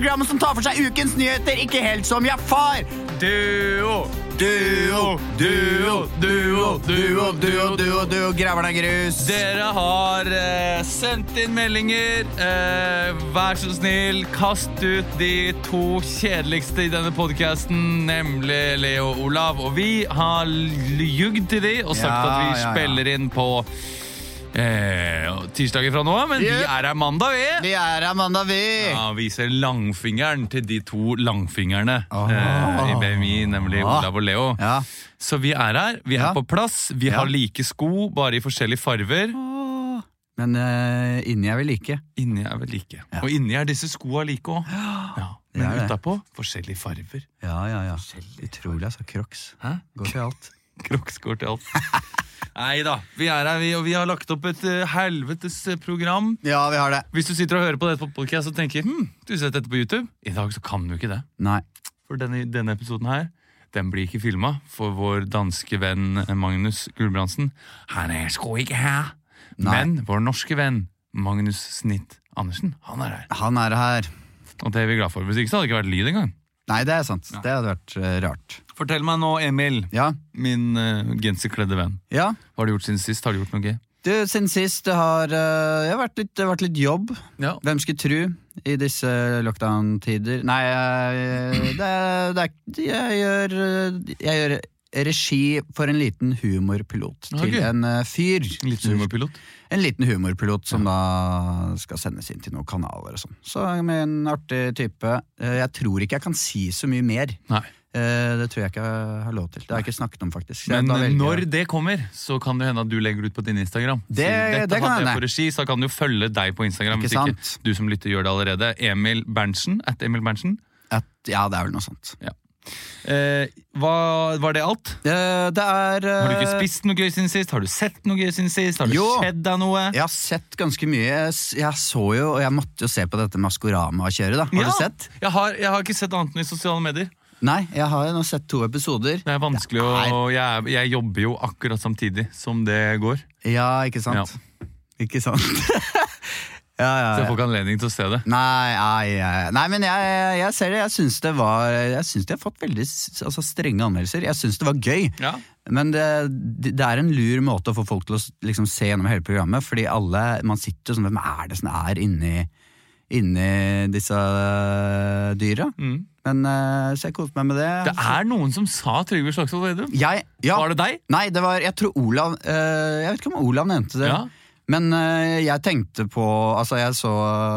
Programmet som tar for seg ukens nyheter, ikke helt som jeg far. Duo! Duo, duo, duo, duo, duo, duo, duo, graver deg grus. Dere har eh, sendt inn meldinger. Eh, vær så snill, kast ut de to kjedeligste i denne podkasten, nemlig Leo og Olav. Og vi har ljugd til de og sagt Ja, at vi ja, ja. spiller inn på eh, tirsdager fra nå av, men vi er her mandag, vi. Vi er her mandag, vi. Ja, viser langfingeren til de to langfingrene oh. eh, i BMI, nemlig Olav og Leo. Ja. Så vi er her, vi er Ja. på plass, vi Ja. har like sko, bare i forskjellige farver. Men uh, inni er vi like. Inni er vi like. Og inni er disse skoa like òg. Ja. Men utapå forskjellige farver. Ja, ja, ja. Utrolig, altså. Crocs. Går til alt. Crocs går til alt. Nei da, vi er her, vi, og vi har lagt opp et eh, helvetes eh, program. Ja, vi har det. Hvis du sitter og hører på dette på podcast og tenker hm, du har sett dette på YouTube, i dag så kan du ikke det. Nei. For denne, denne episoden her, den blir ikke filma, for vår danske venn eh, Magnus Gulbrandsen, han er sko ikke her. Nei. Men vår norske venn Magnus Snitt Andersen, han er her. Han er her. Og det er vi glad for. Hvis ikke så hadde det ikke vært lyd engang. Nei, det er sant. Det hadde vært eh, rart. Fortell meg nå, Emil, Ja. min uh, genserkledde venn. Ja. Hva har du gjort siden sist? Har du gjort noe gøy? Du, siden sist det har eh, jeg har vært litt, det har vært litt jobb. Ja. Hvem skulle tru i disse lockdown-tider? Nei, jeg, det, er- det er Jeg gjør eh, Jeg gjør regi for en liten humorpilot okay. til en fyr. fyr. Liten humorpilot. En liten humorpilot som da skal sendes inn til noen kanaler og sånn. Så med en artig type. Eh, Jeg tror ikke jeg kan si så mye mer. Nei. Eh, Det tror jeg ikke jeg har lov til. Det har jeg ikke snakket om, faktisk. Men eh, når det kommer, så kan det hende at du legger ut på din Instagram. Det- Dette det kan hende. regi, så kan du følge deg på Instagram. Ikke hvis ikke du som lytter gjør det allerede. Emil Berntsen. At Emil Berntsen. at, Ja, det er vel noe sånt. Eh, hva, var det alt? Eh, Det er Har du ikke eh, spist noe gøy siden sist? Har du sett noe gøy siden sist? Har det skjedd deg noe? Jeg har sett ganske mye. Jeg, jeg så jo, og jeg måtte jo se på dette Maskorama-kjøret. da Har Ja. du sett? Jeg har, jeg har ikke sett annet enn i sosiale medier. Nei, jeg har jo nå sett to episoder. Det er vanskelig Det er- å jeg, jeg jobber jo akkurat samtidig som det går. Ja, ikke sant? Ikke sant? ja, ja, Så jeg får ikke anledning til å se det. Nei, nei, nei, men jeg, jeg ser det. Jeg syns det var Jeg synes de har fått veldig altså, strenge anmeldelser. Jeg syns det var gøy. Ja. Men det, det er en lur måte å få folk til å liksom, se gjennom hele programmet, fordi alle Man sitter sånn Hvem er det som er inni, inni disse øh, dyra? Mm. Men øh, Så jeg koste meg med det. Det er noen som sa Trygve Slagsvold Vedum. ja, Var det deg? Nei, det var Jeg tror Olav uh, Jeg vet ikke om Olav nevnte det. Ja. Men øh, jeg tenkte på Altså Jeg så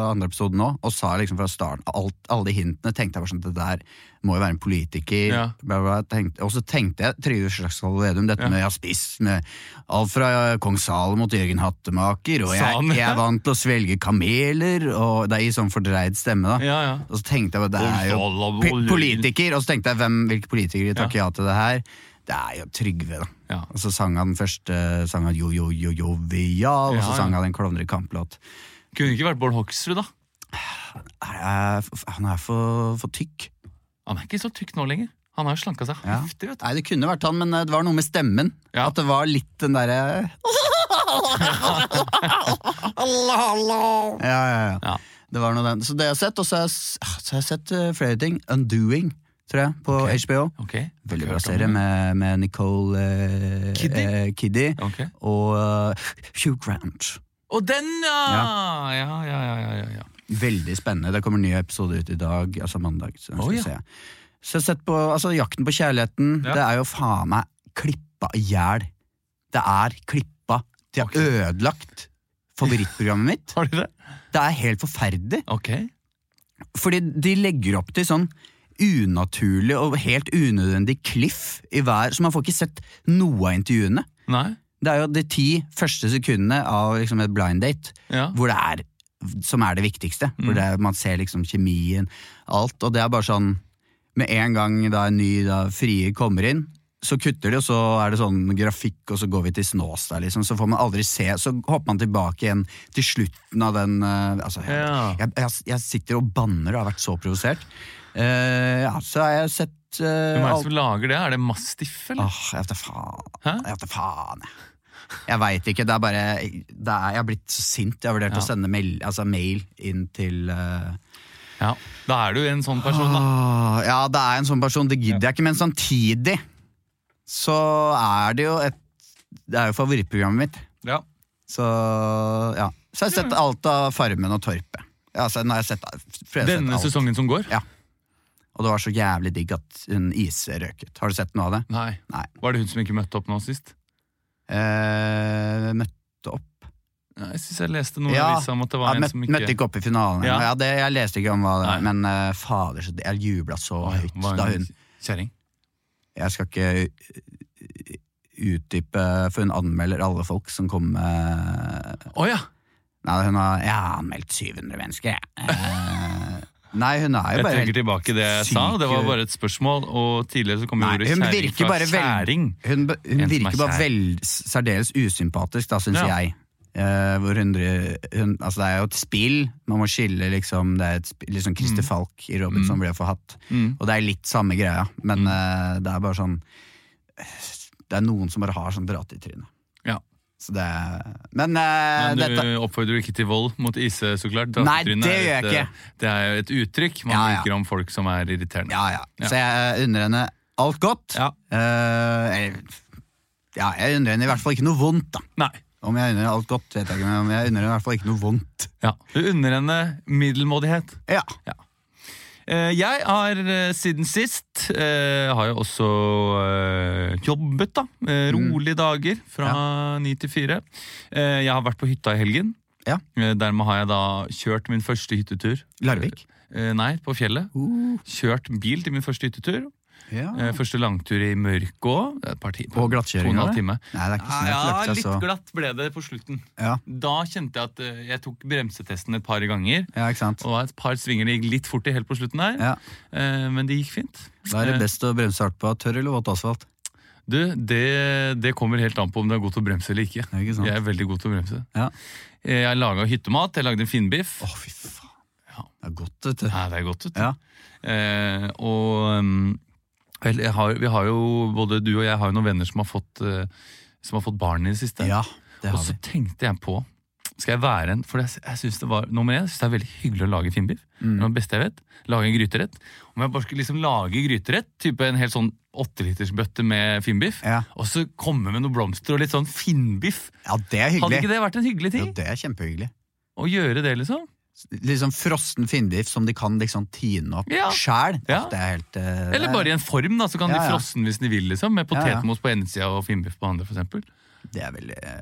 andre episoden nå, og sa liksom fra starten alt, Alle de hintene tenkte jeg bare sånn Det der må jo være en politiker. Ja. Bla, bla. Tenkte, og så tenkte jeg Trygve Slagsvold Vedum, dette Ja. med jeg har spist med alt fra kong Salomo til Jørgen Hattemaker, og jeg, jeg er vant til å svelge kameler, og det er i sånn fordreid stemme, da. Ja, ja. Og så tenkte jeg bare det er jo politiker, og så tenkte jeg hvem, hvilke politikere takker ja. til det her. Det er jo Trygve, da. Ja. Og så sang han den første sang han jo, jo, jo, jovial, og Ja, så ja. sang han en Klovner i kamp-låt. Kunne ikke vært Bård Hoksrud, da? Er Han er for, for tykk. Han er ikke så tykk nå lenger. Han har jo slanka seg Ja. heftig. vet du. Nei, det kunne vært han, men eh, det var noe med stemmen. Ja. At det var litt den derre Ja, ja, ja. Ja. Det var noe den. Så det har jeg sett, og så har jeg, s- ah, så har jeg sett eh, flere ting. Undoing, tror jeg, på okay. HBO. Okay. Veldig bra serie med, med Nicole eh, Kiddy? eh, Kiddy okay. og uh, Hugh Grant. Og den, ja! Ja, ja, ja, ja. Veldig spennende. Det kommer en ny episode ut i dag, altså mandag. Så, ja. se. så sett på altså, Jakten på kjærligheten. Det er jo faen meg klippa i hjel. Det er klippa. De har ødelagt favorittprogrammet mitt. Har de det? Det er helt forferdelig. Okay. Fordi de legger opp til sånn unaturlig og helt unødvendig cliff i hver, så man får ikke sett noe av intervjuene. Nei? Det er jo de ti første sekundene av liksom et blind date Ja. hvor det er som er det viktigste. Hvor Mm. det er, man ser liksom kjemien, alt. Og det er bare sånn Med en gang da en ny da, frie kommer inn, så kutter de, og så er det sånn grafikk, og så går vi til Snåstad, liksom. Så får man aldri se. Så hopper man tilbake igjen til slutten av den uh, Altså, jeg, Ja. jeg, jeg, jeg sitter og banner og har vært så provosert. Eh, ja, så har jeg sett eh, Hvem er det som lager det? Er det Mastiff, eller? Åh, jeg vet da faen. Hæ? Jeg vet da faen, jeg. Jeg veit ikke. Det er bare det er, Jeg har blitt så sint. Jeg har vurdert Ja. å sende mail, altså mail inn til uh, Ja, Da er du en sånn person, da. Åh, Ja, det er en sånn person. Det gidder jeg ikke. Men samtidig så er det jo et Det er jo favorittprogrammet mitt. Ja. Så ja. Så jeg har sett alt av Farmen og Torpet. Ja, nå har jeg sett, Denne sesongen som går? Ja. Og det var så jævlig digg at hun Ise røket. Har du sett noe av det? Nei. Nei. Var det hun som ikke møtte opp nå sist? Eh, møtte opp Ja, Jeg syns jeg leste noe Ja, om at det ja, en møtte, som ikke møtte ikke opp i finalen. Ja. Ja. det, jeg leste ikke om hva det var, men uh, fader, så jeg jubla så høyt var da hun Kjerring. Jeg skal ikke uh, utdype, for hun anmelder alle folk som kommer med oh, ja! Nei, hun har Jeg har anmeldt 700 mennesker, jeg. Nei, hun er jo Jeg bare trekker tilbake det jeg sa. Det var bare et spørsmål. Og tidligere så kom jo Nei, ordet virker fra kjæring. Hun, hun virker er bare vel, særdeles usympatisk, da, syns Ja. jeg. Uh, hvor hun, hun, altså det er jo et spill, man må skille liksom Det er et spill, liksom Christer Falk i Robinson ble for hatt. Mm. Og det er litt samme greia, men uh, det er bare sånn Det er noen som bare har sånn dratt i trynet. Ja. Det Men, uh, Men du dette oppfordrer ikke til vold mot Ise, så klart? Nei, det gjør jeg ikke. eh, Det er jo et uttrykk man Ja, ja. bruker om folk som er irriterende. Ja, ja. Ja. Så jeg unner henne alt godt. Ja. Uh, jeg, ja, jeg unner henne i hvert fall ikke noe vondt, da. Nei. Om jeg unner alt godt, vet jeg ikke, men jeg unner henne i hvert fall ikke noe vondt. Ja. Du unner henne middelmådighet. Ja. Eh, Jeg har eh, siden sist eh, har jo også eh, jobbet, da. Eh, Mm. Rolige dager fra ni til fire. Eh, Jeg har vært på hytta i helgen. Ja. Eh, Dermed har jeg da kjørt min første hyttetur. Larvik. Eh, Nei, på fjellet. Uh, Kjørt bil til min første hyttetur. Ja. Eh, Første langtur i mørket òg. På glattkjøringa? Nei, det er ikke Ja, litt glatt ble det på slutten. Ja. Da kjente jeg at eh, jeg tok bremsetesten et par ganger. ja, ikke sant. Og et par svinger det gikk litt fort i helt på slutten der. Ja. Eh, Men det gikk fint. Da er det best å bremse hardt på tørr eller våt asfalt. Du, det, det kommer helt an på om du er god til å bremse eller ikke. Ja, ikke sant? Jeg er veldig god til å bremse. Ja. Eh, Jeg laga hyttemat. Jeg lagde en finbiff. Å, fy faen. Ja. Det er godt, vet du. Ja, det er godt, vet du. Ja. Eh, og um, jeg har, vi har jo, både du og jeg har jo noen venner som har fått, eh, som har fått barn i det siste. ja, det har og så vi. tenkte jeg på Skal jeg være en For jeg, jeg synes det var Nummer én, jeg synes det er veldig hyggelig å lage finnbiff. Det Mm. det beste jeg vet. Lage en gryterett. Om jeg bare skulle liksom lage gryterett, type en helt sånn åttelitersbøtte med finnbiff, Ja. og så komme med noen blomster og litt sånn finnbiff ja, det er hyggelig. Hadde ikke det vært en hyggelig ting? Ja, det er kjempehyggelig. Å gjøre det, liksom? Liksom frossen finnbiff som de kan liksom tine opp Ja. sjæl. Ja. Det helt eh, Eller er- bare i en form, da, så kan Ja, de ja. frosse den hvis de vil, liksom. Med potetmos på ene sida og finnbiff på andre, for eksempel. Det er veldig eh,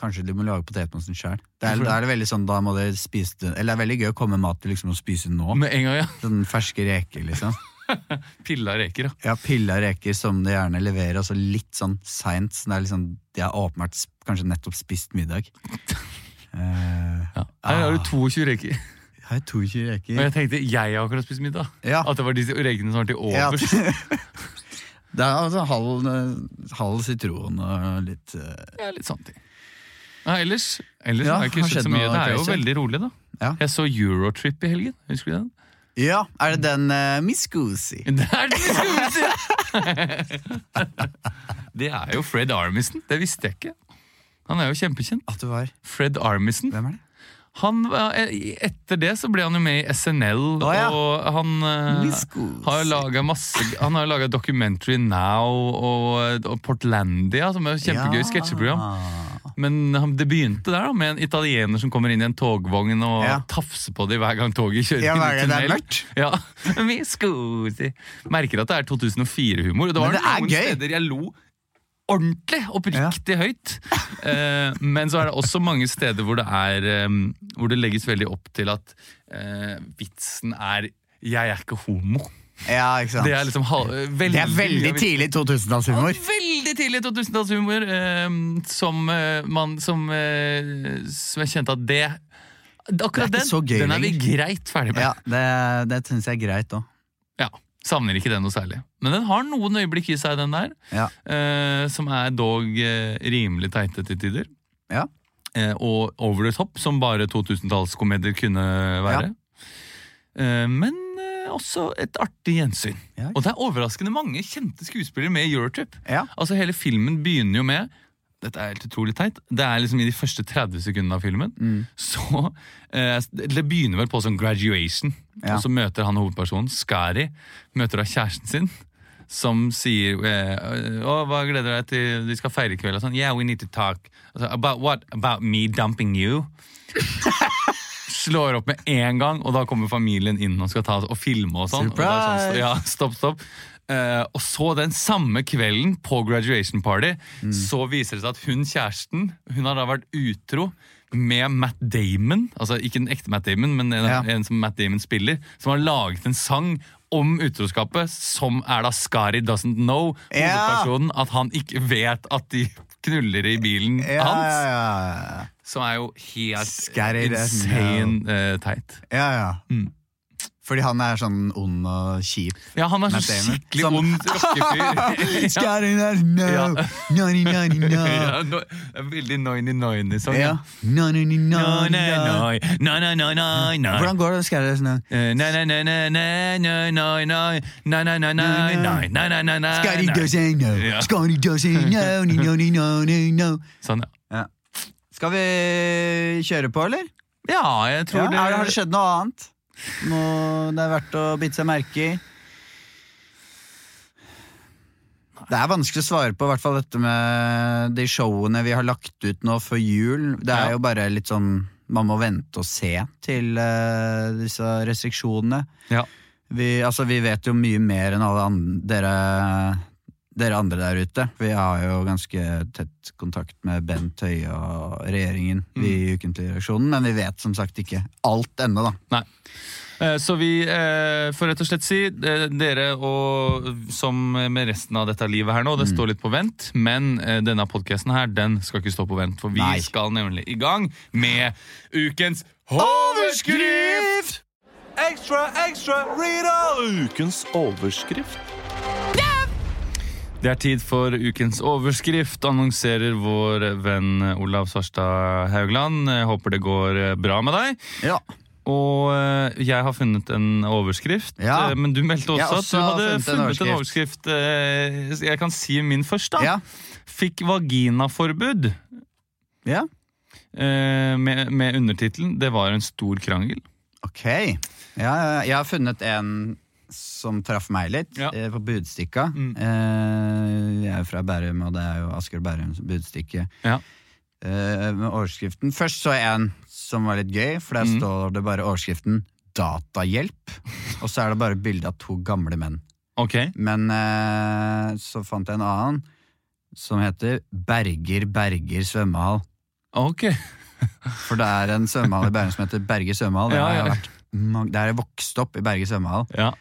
Kanskje du må lage potetmosen sjøl. Det er, det? da er det veldig sånn, da må de spise det Eller det er veldig gøy å komme med mat du liksom må spise nå. Med en gang, ja. Sånn ferske reker, liksom. Pilla reker, ja. Ja, Pilla reker som de gjerne leverer, og så litt sånn seint. Så det er liksom, de har åpenbart kanskje nettopp spist middag. Eh, ja. Her har du Ah. 22 reker. jeg er 22 Og jeg tenkte jeg har akkurat spist middag. Ja. At det var disse rekene som var til overs. Det er altså halv, eh, halv sitron og litt uh... Ja, litt sånne ting. Ja, ellers ellers Ja, har jeg ikke skjedd så mye. Det er jo veldig rolig, da. Ja. Jeg så Eurotrip i helgen. Husker du den? Ja, er det den uh, Miss Goosey? Det er den Miss Goosey! Det er jo Fred Armisen. Det visste jeg ikke. Han er jo kjempekjent. At du var Fred Armisen. Hvem er det? Han, eh, etter det så ble han jo med i SNL, oh, ja. og han uh, har laga masse Han har laga Documentary Now og, og Portlandia, som er et kjempegøy Ja. sketsjeprogram. Men det begynte der da med en italiener som kommer inn i en togvogn og Ja. tafser på dem hver gang toget kjører Ja, inn hva er i det? Er mørkt? Ja, Merker at det er 2004-humor. Det var Men det er noen gøy. steder jeg lo ordentlig, oppriktig høyt. Eh, men så er det også mange steder hvor det er um, Hvor det legges veldig opp til at uh, vitsen er 'jeg er ikke homo'. Ja, ikke sant? Det er liksom veldig, Det er veldig tidlig 2000-tallshumor. ja, veldig tidlig 2000-tallshumor eh, som, eh, man, som, eh, som jeg kjente at det Akkurat Det er den, gøy den er vi greit ferdig med. Ja, det, det syns jeg er greit òg. Ja, Savner ikke den noe særlig. Men den har noen øyeblikk i seg, den der. Ja. eh, som er dog eh, rimelig teite til tider. Ja. Eh, og over the top, som bare 2000-tallskomedier kunne være. Eh, men eh, også et artig gjensyn. Ja. Og det er overraskende mange kjente skuespillere med i Eurotrip. Ja. Altså Hele filmen begynner jo med dette er helt utrolig teit. Det er liksom i de første 30 sekundene av filmen. Mm. Så eh, Det begynner vel på sånn graduation, Ja. og så møter han hovedpersonen, Skari, møter da kjæresten sin. Som sier eh, Å, hva gleder du deg til vi skal feire i kveld? Og sånn, yeah, we need to talk. Altså, about what? About me dumping you? Slår opp med en gang, og da kommer familien inn og skal ta og filme og sånn. Og sånn ja, stopp, stopp. Eh, og så den samme kvelden på graduation party, Mm. så viser det seg at hun kjæresten Hun har da vært utro med Matt Damon. Altså ikke den ekte Matt Damon, men en, Ja. en som Matt Damon spiller. Som har laget en sang om utroskapet, som er da Skari Doesn't Know. Ja. At han ikke vet at de knuller i bilen Ja, hans. Som er jo helt Skari insane uh, teit. ja, ja. Mm. Fordi han er sånn ond og kjip. Ja, han er sånn så skikkelig sånn, ond rockefyr. ja. Scary doesn't know, Ja. naughty, naughty, no. Ja, no, veldig noiny-noiny-sang. Ja. Naughty, naughty, No, no, no, no. no, no, no, no, no. Hvordan går det? Know. Eh, no, no, no, no, no, no, no, no, no, no, no, no, na, na, na, na, na, Scary na. doesn't know. Ja. Doesn't know, no, no, no, no, no. Sånn, ja. Skal vi kjøre på, eller? Ja, jeg Ja, tror det har det skjedd noe annet? Noe det er verdt å bite seg merke i? Det er vanskelig å svare på, i hvert fall dette med de showene vi har lagt ut nå før jul. Det er Ja. jo bare litt sånn Man må vente og se til uh, disse restriksjonene. Ja. Vi, altså, vi vet jo mye mer enn alle andre, dere, dere andre der ute. Vi har jo ganske tett kontakt med Bent Høie og regjeringen mm. i Ukentlig reaksjonen, men vi vet som sagt ikke alt ennå, da. Nei. Eh, Så vi eh, får rett og slett si eh, dere og som med resten av dette livet her nå, Mm. det står litt på vent, men denne podcasten her, den skal ikke stå på vent, for vi Nei. skal nemlig i gang med ukens overskrift! Ekstra, ekstra, Rita! Ukens overskrift. Det er tid for ukens overskrift, annonserer vår venn Olav Svarstad Haugland. Jeg håper det går bra med deg. Ja. Og eh, jeg har funnet en overskrift, Ja. eh, men du meldte også, også at du hadde funnet en overskrift. en overskrift. eh, Jeg kan si min først, da. Ja. Fikk vaginaforbud. ja. Med, med undertittelen 'Det var en stor krangel'. Ok. Ja, jeg har funnet en som traff meg litt, Ja. eh, på Budstikka. Mm. Eh, jeg er fra Bærum, og det er jo Asker Bærums budstikke. Ja. Eh, med overskriften. Først så jeg en som var litt gøy, for der Mm. står det bare overskriften 'Datahjelp'. Og så er det bare bilde av to gamle menn. Ok. Men eh, så fant jeg en annen som heter 'Berger Berger svømmehall'. ok. For det er en svømmehall i Bærum som heter Berger svømmehall. Det Ja, har jeg vært jeg vokst opp i Berge svømmehall. Ja.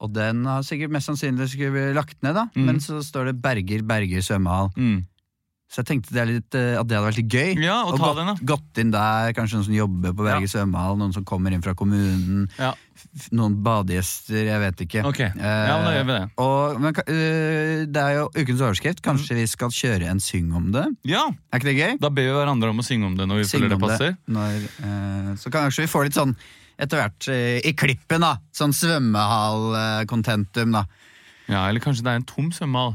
Og den har sikkert mest sannsynlig skulle bli lagt ned, da. Mm. Men så står det Berger Berger svømmehall. Mm. Så jeg tenkte det er litt, eh, at det hadde vært litt gøy. Ja, og Og ta gått, den, da. gått inn der, kanskje noen som jobber på Berge svømmehall, noen som kommer inn fra kommunen, Ja. noen badegjester, jeg vet ikke. Ok. Ja, men da gjør vi det. Og, men, eh, det er jo ukens overskrift. Kanskje vi skal kjøre en syng om det? Ja, Er ikke det gøy? Da ber vi hverandre om å synge om det når vi syng føler det passer. passer. Når, uh, så kanskje vi får litt sånn etter hvert eh, i klippen, da. Sånn svømmehall-kontentum, da. Ja, Eller kanskje det er en tom svømmehall.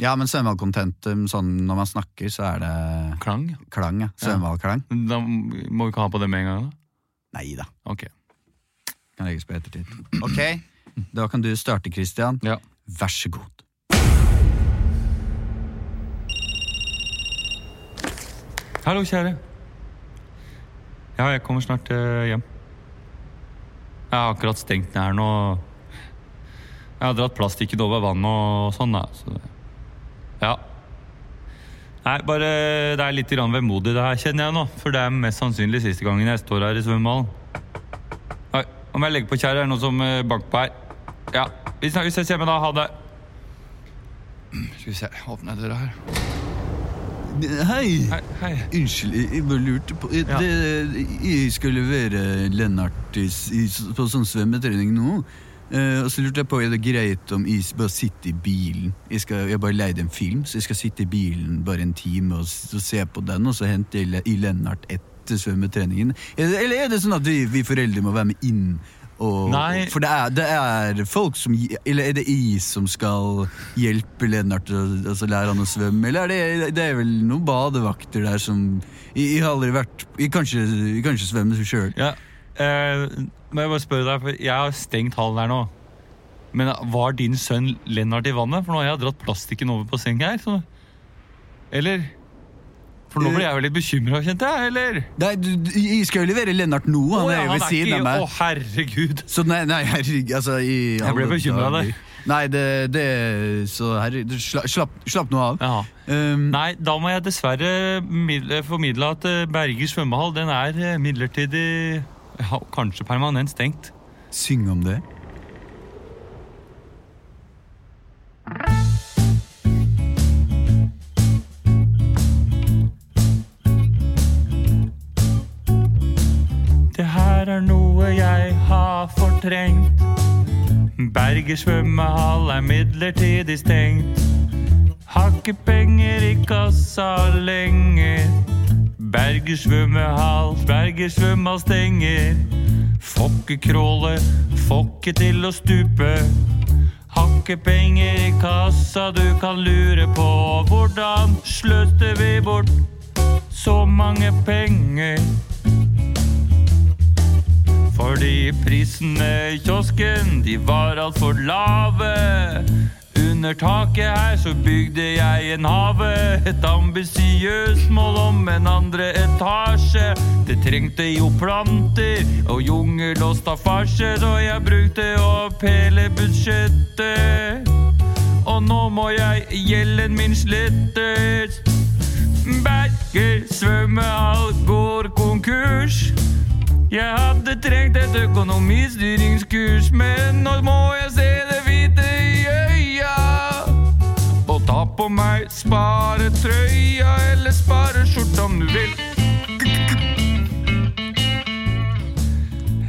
Ja, men svømmehall-kontentum, sånn når man snakker, så er det Klang. klang, ja. Svømmehall-klang. Ja. Da må vi ikke ha på det med en gang, da? Nei da, Ok. kan legges på ettertid. Ok, da kan du starte, Christian. Ja. Vær så god. Hallo, kjære. Ja, jeg kommer snart eh, hjem. Jeg har akkurat stengt ned her nå. Jeg har dratt plastikken over vannet og sånn, da. Så ja. Nei, bare det er litt vemodig det her, kjenner jeg nå. For det er mest sannsynlig siste gangen jeg står her i svømmehallen. Nei, om jeg legger på kjære, er det noe som eh, banker på her. Ja, vi ses hjemme da. Ha det. Skal vi se, åpner døra her. Hei! Hei, hei. Unnskyld, jeg jeg bare lurte på jeg, Ja. det, jeg skal levere Lennart i, på sånn svømmetrening nå. Eh, og så lurte jeg på er det greit om jeg bare sitter i bilen. Jeg, skal, jeg har bare leid en film, så jeg skal sitte i bilen bare en time og, og se på den, og så hente jeg i Lennart etter svømmetreningen. Er eller er det sånn at vi, vi foreldre må være med inn Og, Nei. For det er, det er folk som Eller er det is som skal hjelpe Lennart å altså lære han å svømme? Eller er det, det er vel noen badevakter der som Jeg, har aldri vært jeg kan ikke svømme sjøl. Ja, eh, må jeg bare spørre deg, for jeg har stengt hallen her nå. Men var din sønn Lennart i vannet? For nå har jeg dratt plastikken over på senga her. Så. Eller? For nå ble jeg jo litt bekymra, kjente jeg. Eller? Nei, du, du- jeg skal jo levere Lennart nå. Han Å, er ja, jo ved siden av meg. Å, herregud. Så nei, nei herregud, altså i Jeg ble alle bekymret av dager. det. Nei, det, det Så herregud, slapp, slapp, slapp nå av. Ja. Um, Nei, da må jeg dessverre mid- formidle at eh, Berger svømmehall den er eh, midlertidig ja, Kanskje permanent stengt. syng om. Det noe jeg har fortrengt. Berger svømmehall er midlertidig stengt. Har penger i kassa lenger. Berger svømmehall, Berger svømmehall stenger. Får ikke kråle, til å stupe. Har penger i kassa, du kan lure på hvordan sløste vi bort så mange penger? Fordi prisene i kiosken, de var altfor lave. Under taket her så bygde jeg en hage. Et ambisiøst mål om en andre etasje. Det trengte jo planter og jungel og staffasje, så jeg brukte opp hele budsjettet. Og nå må jeg gjelden min slettes. Berger svømmehall går konkurs. Jeg hadde trengt et økonomistyringskurs, men nå må jeg se det hvite i øya. Og ta på meg sparetrøya eller spareskjorta om du vil.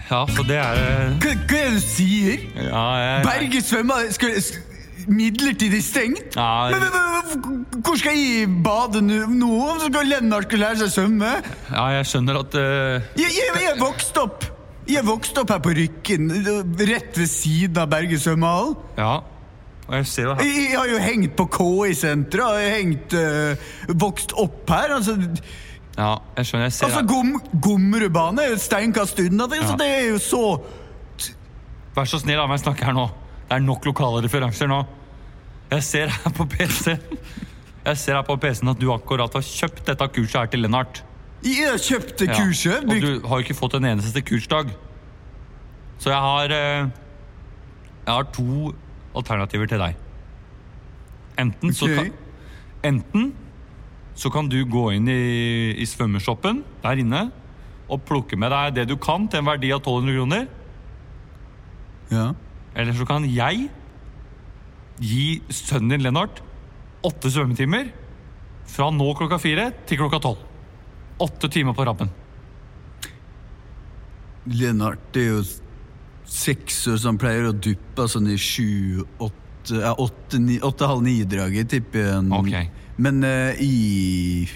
Ja, så det er Hva, hva er det du sier? Ja, jeg, Berge svømmer midlertidig stengt? Ja, Men, men, men, hvor skal jeg bade nå? Så skal Lennart skal lære seg å svømme? ja, jeg skjønner at uh... Jeg, jeg, jeg er vokst opp Jeg vokste opp her på Rykken, rett ved siden av Berget svømmehall. Ja. Og jeg ser jo her Jeg, jeg har jo hengt på KI-senteret, jeg har hengt øh, vokst opp her. Altså, Ja, jeg skjønner. Jeg ser altså. Gom, Gommerudbane er jo et steinkast unna. Det, så Ja. det er jo så Vær så snill, la meg snakke her nå. Det er nok lokale referanser nå. Jeg ser her på PC Jeg ser her på PC-en at du akkurat har kjøpt dette kurset her til Lennart. Jeg har kjøpt det Ja. kurset. Og du har jo ikke fått en eneste kursdag. Så jeg har eh, Jeg har to alternativer til deg. Enten så Ok. kan Enten så kan du gå inn i, i svømmeshoppen der inne og plukke med deg det du kan til en verdi av 1200 kroner. Ja. Eller så kan jeg gi sønnen din Lennart åtte svømmetimer fra nå klokka fire til klokka tolv. Åtte timer på rappen. Lennart det er jo seks år, så han pleier å duppe sånn i sju, åtte, ja, åtte, ni, åtte halv ni-draget, tipper jeg. Okay. Men uh, i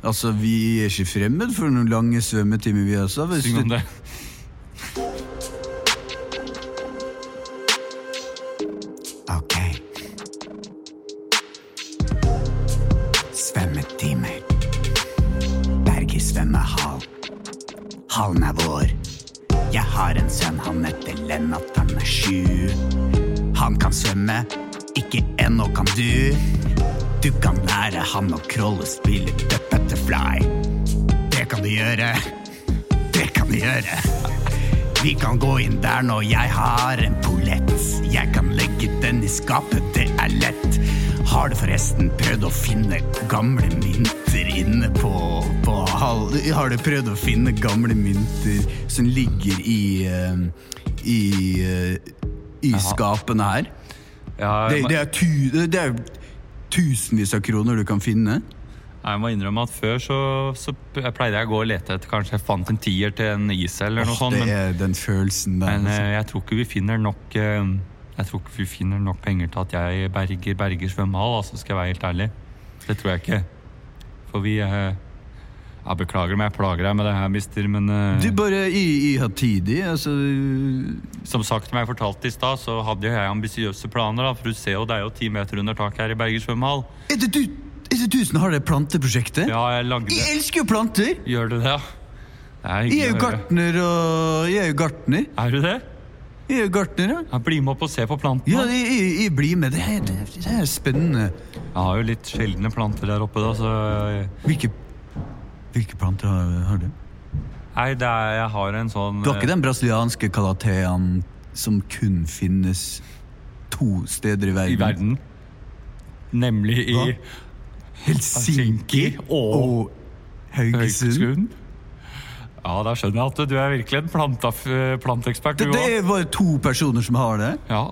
Altså, vi er ikke fremmed for noen lange svømmetimer, vi også. Syng om det. Spille the butterfly. Det kan du gjøre. Det kan du gjøre. Vi kan gå inn der når jeg har en pollett. Jeg kan legge den i skapet, det er lett. Har du forresten prøvd å finne gamle mynter inne på, på hall... Har du prøvd å finne gamle mynter som ligger i eh, i, eh, i skapene her? Ja, Det, det, er tu, det er tusenvis av kroner du kan finne. Jeg må innrømme at før så, så pleide jeg å gå og lete etter Kanskje jeg fant en tier til en is eller noe sånt. det er den følelsen der. men altså. eh, jeg tror ikke vi finner nok eh, Jeg tror ikke vi finner nok penger til at jeg berger Berger svømmehall, altså, skal jeg være helt ærlig. Det tror jeg ikke. For vi eh, Jeg beklager om jeg plager deg med det her, mister, men Du, bare i, i tid altså som sagt, som jeg fortalte i stad, så hadde jeg ambisiøse planer. da, For du ser jo, det er jo ti meter under taket her i Berger svømmehall. Er det du, som har det planteprosjektet? Ja, jeg lagde Jeg elsker jo planter! Gjør du det, ja? Jeg er jo gartner, og jeg er jo gartner. Er du det? Jeg er jo gartner, ja. Ja, bli med opp og se på plantene. Ja, jeg, jeg, jeg blir med. Det er, det, er spennende. Jeg har jo litt sjeldne planter der oppe, da, så Hvilke, hvilke planter har, har du? Nei, det er, jeg har en sånn Du har ikke den brasilianske calateaen som kun finnes to steder i verden? i verden. Nemlig i Hva? Helsinki og Haugesund? Ja, da skjønner jeg at du er virkelig en planta, planteekspert, Det, det er bare to personer som har det? Ja.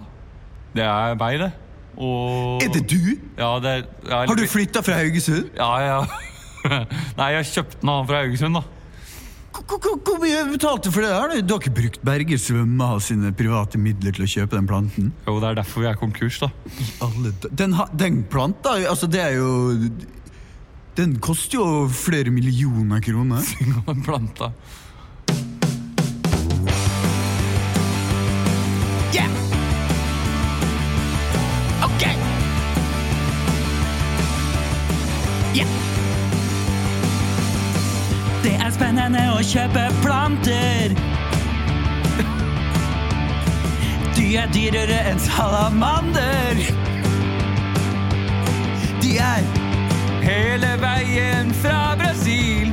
Det er meg, det. Og Er det du? Ja, det er, Har du flytta fra Haugesund? Ja, ja. Nei, jeg kjøpte den av han fra Haugesund, da. Hvor- mye betalte for det? der? Du har ikke brukt Berger av sine private midler til å kjøpe den planten? Jo, det er derfor vi er konkurs, da. Den, den planta, altså det er jo Den koster jo flere millioner kroner. Den planta. Yeah! Ok! Yeah! Det er spennende å kjøpe planter. De er dyrere enn salamander. De er Hele veien fra Brasil.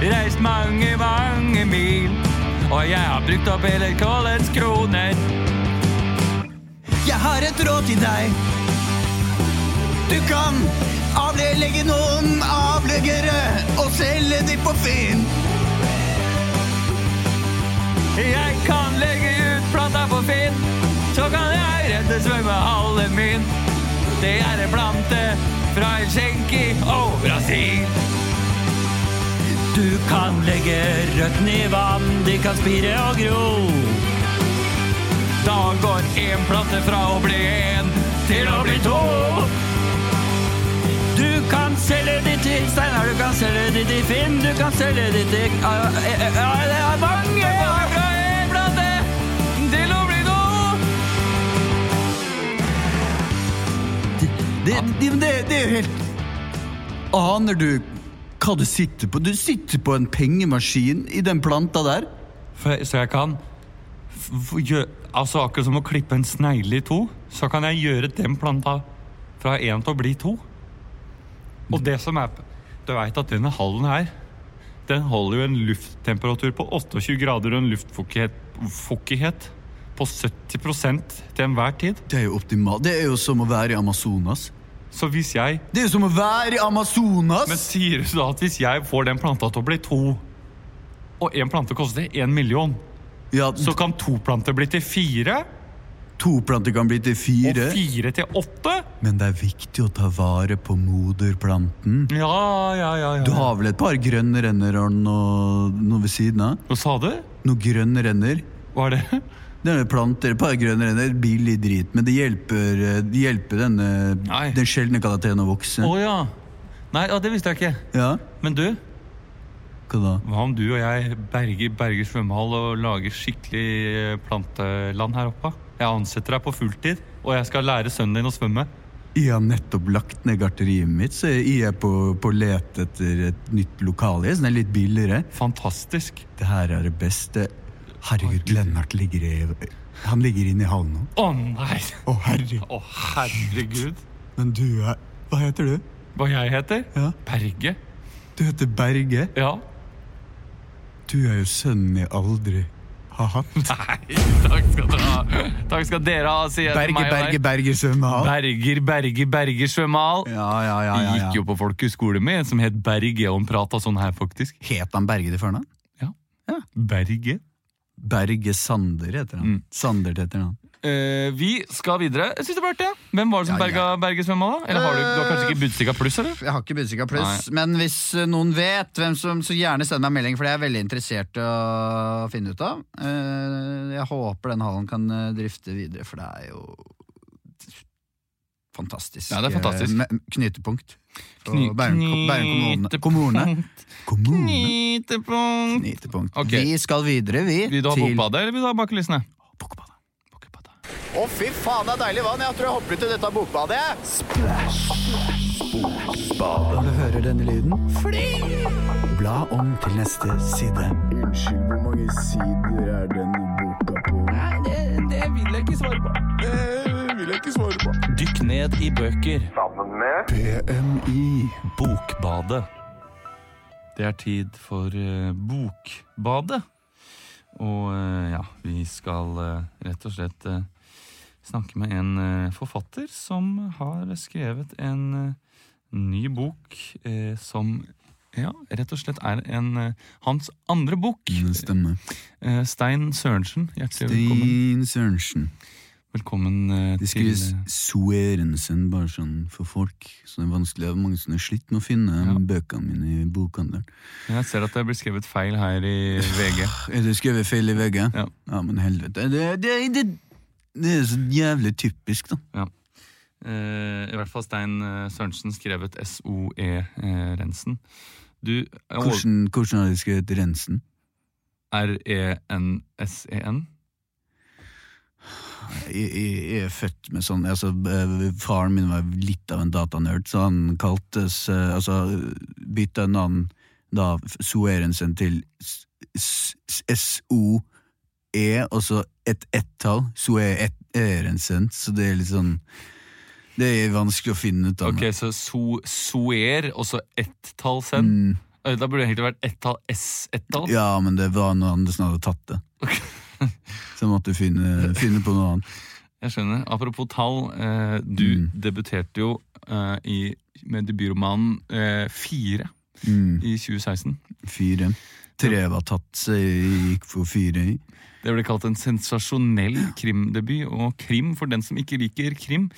Reist mange, mange mil. Og jeg har brukt opp hele Collins kroner. Jeg har et råd til deg. Du kan avlegge noen avleggere og selge de på Finn. Jeg kan legge ut planta på Finn, så kan jeg redde svømmehallen min. Det er en plante fra Helsinki og Brasil. Du kan legge røttene i vann, de kan spire og gro. Da går én plante fra å bli én til å bli to. Du kan selge de til Steinar, du kan selge de til Finn, du kan selge til det er mange! Plante til å bli to. Det, det, det, det er jo helt Aner du hva du sitter på? Du sitter på en pengemaskin i den planta der. For, så jeg kan f- Altså Akkurat som å klippe en snegle i to, så kan jeg gjøre den planta fra én til å bli to. Og det som er Du veit at denne hallen her Den holder jo en lufttemperatur på 28 grader og en luftfuktighet på 70% til enhver tid. Det er jo optimalt. Det er jo som å være i Amazonas. Så hvis jeg Det er jo som å være i Amazonas! Men sier du da at hvis jeg får den planta til å bli to, og én plante koster én million, ja, så kan to planter bli til fire, To planter kan bli til fire. og fire. til åtte? Men det er viktig å ta vare på moderplanten. Ja, ja, ja. ja. Du har vel et par grønne renner og noe, noe ved siden av? Hva sa du? Noen grønne renner? Hva er det? Det er planter, et par grønne renner, billig drit, men det hjelper, eh, det hjelper denne, Nei. den sjeldne kalateen å vokse. Å ja. Nei, ja, det visste jeg ikke. Ja, Men du, hva om du og jeg berger Berger svømmehall og lager skikkelig eh, planteland her oppe? Jeg ansetter deg på fulltid, og jeg skal lære sønnen din å svømme. Jeg har nettopp lagt ned garteriet mitt, så jeg er på, på let etter et nytt lokale, som er litt billigere. Fantastisk. Det her er det beste. Herregud, Lennart ligger i Han ligger inne i hallen nå. Å nei! Å, herregud. Å herregud. Men du er Hva heter du? Hva jeg heter? Ja. Berge. Du heter Berge. Ja. Du er jo sønnen jeg aldri Nei, takk skal dere ha. Takk skal dere ha, sier jeg til Berge, meg og Berge, deg. Berge svømmehall. Berger, Berger, Berger svømmehall. Ja, ja, ja, Jeg ja, gikk jo ja. på folkeskole med en som het Berge, og han prata sånn her, faktisk. Het han Berge til Ja, Berge. Berge Sander heter han. Mm. Sander heter han. Eh, vi skal videre. Siste ja. Hvem var det som Ja, berga Berges med da? Eller har du, du har kanskje ikke Budstikka pluss, eller? Jeg har ikke Budstikka pluss, men hvis eh, noen vet hvem som, så gjerne sender meg en melding, for det er jeg veldig interessert i å finne ut av. Uh, Jeg håper den hallen kan eh, drifte videre, for det er jo fantastisk. Ja, det er fantastisk. eh, Knytepunkt. Kny- Bærum, Bærum kommune. kommune. Kommune. Knytepunkt. Knytepunkt. Okay. Vi skal videre, vi. Vil du ha Bokbadet, eller vil du ha Bak Bokbade Bokbadet. Bokbadet. Å, fy faen, det er deilig vann! Jeg tror jeg hopper ut i dette bokbadet. Når du hører denne lyden, fly! bla om til neste side. Unnskyld, hvor mange sider er denne boka på? Nei, Det vil jeg ikke svare på. Det vil jeg ikke svare på. Dykk ned i bøker. Sammen med BMI. Bokbadet. Det er tid for uh, Bokbadet. Og eh, ja, vi skal eh, rett og slett snakke med en eh, forfatter som har skrevet en eh, ny bok eh, som ja, rett og slett er en, hans andre bok. Det stemmer. Eh, Stein Sørensen, hjertelig velkommen. Stein Sørensen. Velkommen til Det skrives Sørensen bare sånn for folk, så det er vanskelig. av mange som har slitt med å finne Ja. bøkene mine i bokhandelen. Jeg ser at det blir skrevet feil her i VG. Er det skrevet feil i VG? Ja. men helvete. Det, det, det, det er så jævlig typisk, da. Eh, I hvert fall Stein eh, Sørensen skrevet SOE eh, Rensen. Du Hvordan, hvordan har de skrevet Rensen? E R-E-N-S-E-N? Jeg, jeg, jeg er født med sånn altså, eh, Faren min var litt av en datanerd, så han kaltes eh, Altså bytta navn da Soerensen til S- S-O-E, og så et ett-tall. Soerensen. Så det er litt sånn Det er vanskelig å finne ut av. Ok, så so, Soer, og så ett-tall sen? Mm, Da burde det egentlig vært ett-tall S-ett-tall. ja, men det var noen andre som hadde tatt det. Så jeg måtte finne, finne på noe annet. Jeg skjønner. Apropos tall, eh, du Mm. debuterte jo eh, i, med debutromanen eh, Fire Mm, i 2016. fire. Tre var tatt, så jeg gikk for fire. i. Det ble kalt en sensasjonell krimdebut, og krim for den som ikke liker krim.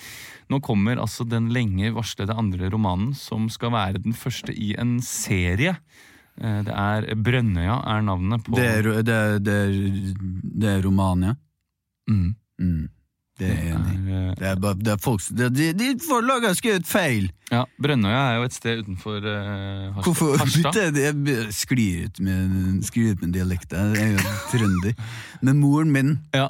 Nå kommer altså den lenge varslede andre romanen, som skal være den første i en serie. Eh, Det er Brønnøya er navnet på Det er, det, er, det, er, det er Romania. Mm. Mm, det er enig Det er bare, det er folk, det, de, de forlaget har skrevet feil! ja, Brønnøya er jo et sted utenfor uh, Harstad. Hvorfor Harstad. jeg sklir ut med, sklir ut med dialekt. Jeg er jo trønder. Men moren min Ja.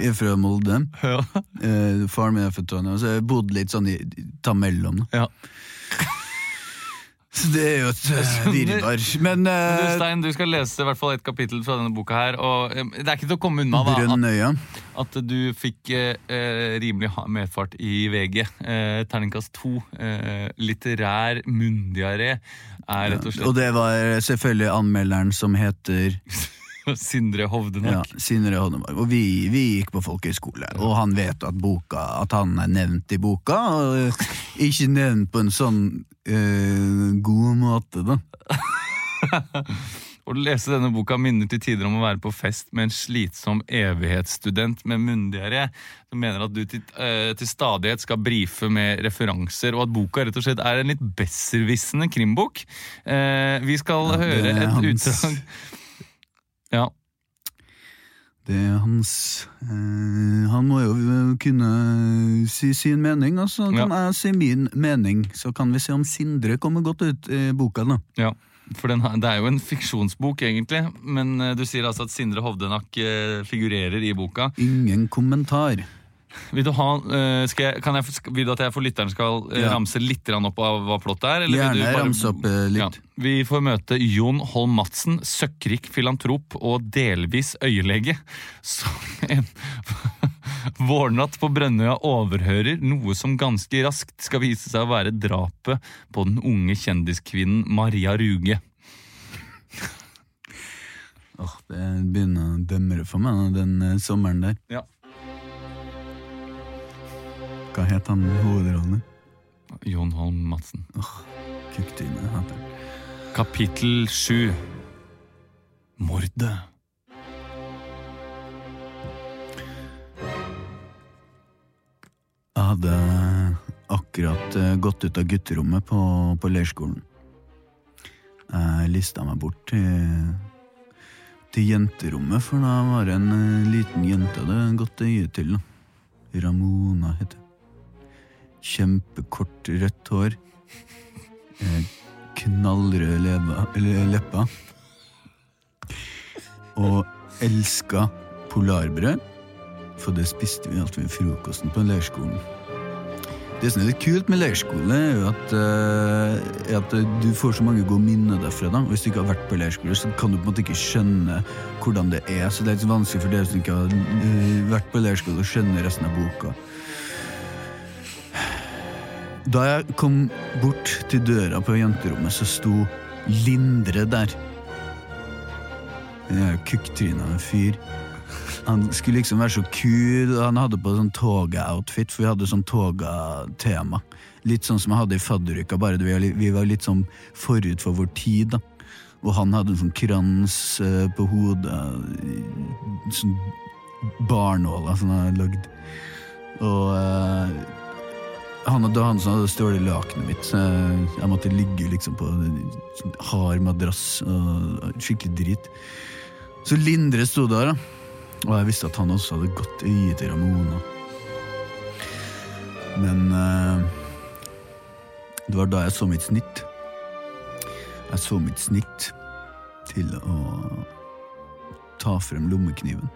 er fra Molde. Ja. Eh, faren min er fra Trondheim, så jeg har bodd litt sånn i ta mellom. ja. Så det er jo et virvar. Men Du, eh, Stein, du skal lese i hvert fall et kapittel fra denne boka her. Og eh, det er ikke til å komme unna da, at, at du fikk eh, eh, rimelig medfart i VG. Eh, terningkast to. Eh, litterær munndiaré er rett og Og det var selvfølgelig anmelderen som heter Sindre ja, Hovdenak. Sindre Hodnemark. Og vi, vi gikk på folkehøyskole, og han vet at, boka, at han er nevnt i boka. Og ikke nevnt på en sånn eh, god måte, da. Å lese denne boka minner til tider om å være på fest med en slitsom evighetsstudent med munndiaré. Som mener at du til, eh, til stadighet skal brife med referanser, og at boka rett og slett er en litt besserwissende krimbok. Eh, vi skal Ja, høre et utdrag Ja. Det er hans eh, Han må jo kunne si sin mening, og så kan jeg si min mening. Så kan vi se om Sindre kommer godt ut i boka, da. Ja, for den, har- det er jo en fiksjonsbok, egentlig. Men eh, du sier altså at Sindre Hovdenak eh, figurerer i boka. Ingen kommentar. Vil du, ha, eh, skal jeg, kan jeg, vil du at jeg for lytteren skal eh, Ja. ramse litt opp av hva plottet er? eller vil Gjerne du bare- ramse opp eh, litt. Ja. Vi får møte Jon Holm Madsen, søkkrik filantrop og delvis øyelege, som en vårnatt på Brønnøya overhører noe som ganske raskt skal vise seg å være drapet på den unge kjendiskvinnen Maria Ruge. Åh, det begynner å demre for meg den sommeren der. Ja. Hva het han hovedrollen? Jon Holm Madsen. Kukkdyne heter han. Kapittel sju. Mordet. Jeg hadde akkurat eh, gått ut av gutterommet på, på leirskolen. Jeg lista meg bort til, til jenterommet, for da var det en eh, liten jente det gått øye til. da. Ramona heter. Kjempekort rødt hår, eh, knallrød lepper, og elska polarbrød, for det spiste vi alltid ved frokosten på leirskolen. Det som er litt kult med leirskole, er jo at, uh, at du får så mange gode minner derfra. da. Hvis du ikke har vært på leirskole, så kan du på en måte ikke skjønne hvordan det er. Så det er litt vanskelig for dere som ikke har eh, vært på leirskole, å skjønne resten av boka. Da jeg kom bort til døra på jenterommet, så sto Lindre der. En kukktryna fyr. Han skulle liksom være så kul, og han hadde på sånn toga-outfit, for vi hadde sånn toga-tema. Litt sånn som jeg hadde i fadderuka, bare det vi var litt- sånn forut for vår tid, da. Og han hadde en sånn krans eh, på hodet, sånn barnåler som han hadde lagd. Og eh, han og han som hadde stjålet lakenet mitt, så jeg, måtte ligge liksom på hard madrass og skikkelig drit. Så Lindre sto der, da. Og jeg visste at han også hadde godt øye til Ramona. Men uh, det var da jeg så mitt snitt. Jeg så mitt snitt til å ta frem lommekniven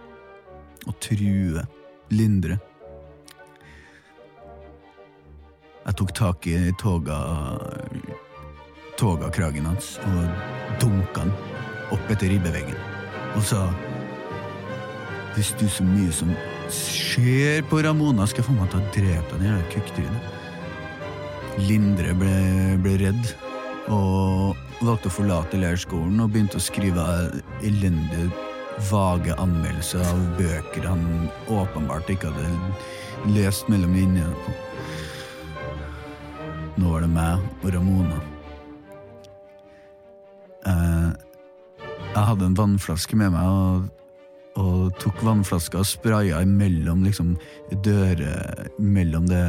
og true Lindre. Jeg tok tak i toga togakragen hans og dunka den opp etter ribbeveggen og sa Hvis du så mye som ser på Ramona, skal jeg få meg til å drepe den jævla kukktrynet. Lindre ble, ble redd og valgte å forlate leirskolen og begynte å skrive elendige, vage anmeldelser av bøker han åpenbart ikke hadde lest mellom linjene. Nå var det meg og Ramona. Eh, jeg hadde en vannflaske med meg og, og tok vannflaska og spraya imellom liksom, dører Mellom det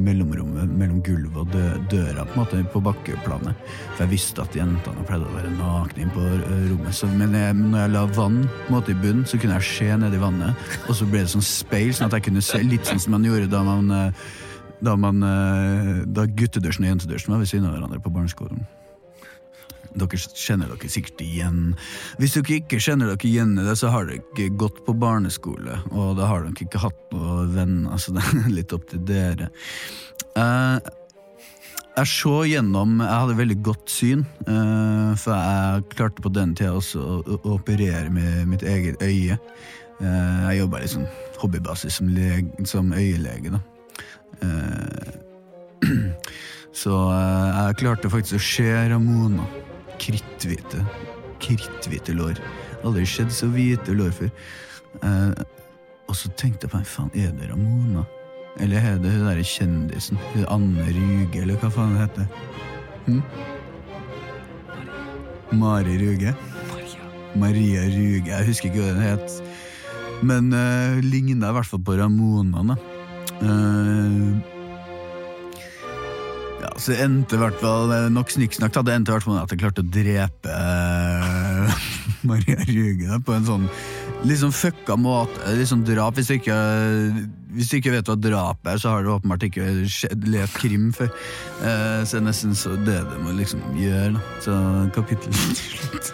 mellomrommet, mellom gulvet og dø, døra på en måte på bakkeplanet. For jeg visste at jentene pleide å være nakne inne på rommet. Så, men jeg, når jeg la vann på en måte i bunnen, så kunne jeg se nedi vannet, og så ble det sånn speil, sånn at jeg kunne se litt sånn som man gjorde da man eh, da, man, eh, da guttedusjen og jentedusjen var ved siden av hverandre på barneskolen. Dere kjenner dere sikkert igjen. Hvis dere ikke kjenner dere igjen i det, så har dere ikke gått på barneskole, og da har dere ikke hatt noen venner, så det er litt opp til dere. Eh, jeg så gjennom Jeg hadde veldig godt syn, eh, for jeg klarte på den tida også å, operere med mitt eget øye. Jeg jobba litt sånn hobbybasis som, lege, som øyelege, da. Eh, så eh, jeg klarte faktisk å se Ramona. Kritthvite. Kritthvite lår. Aldri skjedd så hvite lår før. Eh, og så tenkte jeg på faen, er det Ramona? Eller er det hun derre kjendisen? Hun Anne Ruge, eller hva faen hun heter? Hm? Mari Ruge? Maria Ruge. Jeg husker ikke hva den het. Men uh, ligna i hvert fall på Ramona, da. Eh, ja, så det endte i hvert fall Nok snikksnakk, da. Det endte i hvert fall med at jeg klarte å drepe uh, Maria Ruge på en sånn sånn fucka måte. Sånn drap. Hvis du ikke, hvis du ikke vet hva drap er, så har du åpenbart ikke skjedd- krim før. Uh, så det er nesten så det det må liksom gjøre, da. Så kapittel til slutt.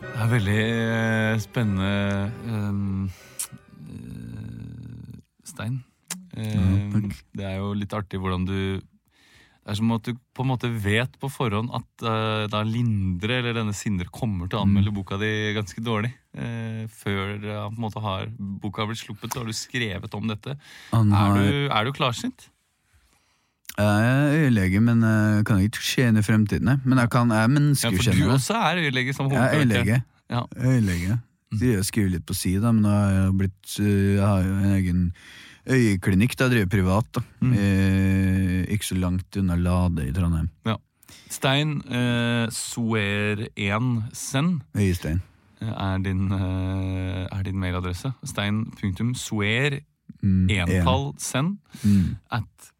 Det er veldig spennende um, Stein. Ehm, det er jo litt artig hvordan du Det er som at du på en måte vet på forhånd at uh, da Lindre eller denne Sindre kommer til å Mm. anmelde boka di ganske dårlig. Uh, før uh, på en måte har boka har blitt sluppet, så har du skrevet om dette. Han Er du, er du klarsynt? Jeg er øyelege, men jeg kan ikke i fremtiden. Men jeg, kan, jeg er Ja, for du også er øyelege som jeg er øyelege. Ja. Øyelege. Jeg skriver litt på si, da, men jeg har blitt, jeg har jo en egen øyeklinikk da driver privat. da. Mm. Eh, ikke så langt unna Lade i Trondheim. Stein eh, Soer 1 Send Øyestein. er din, eh, er din mailadresse. Stein.soer Mm, entall send Mm. at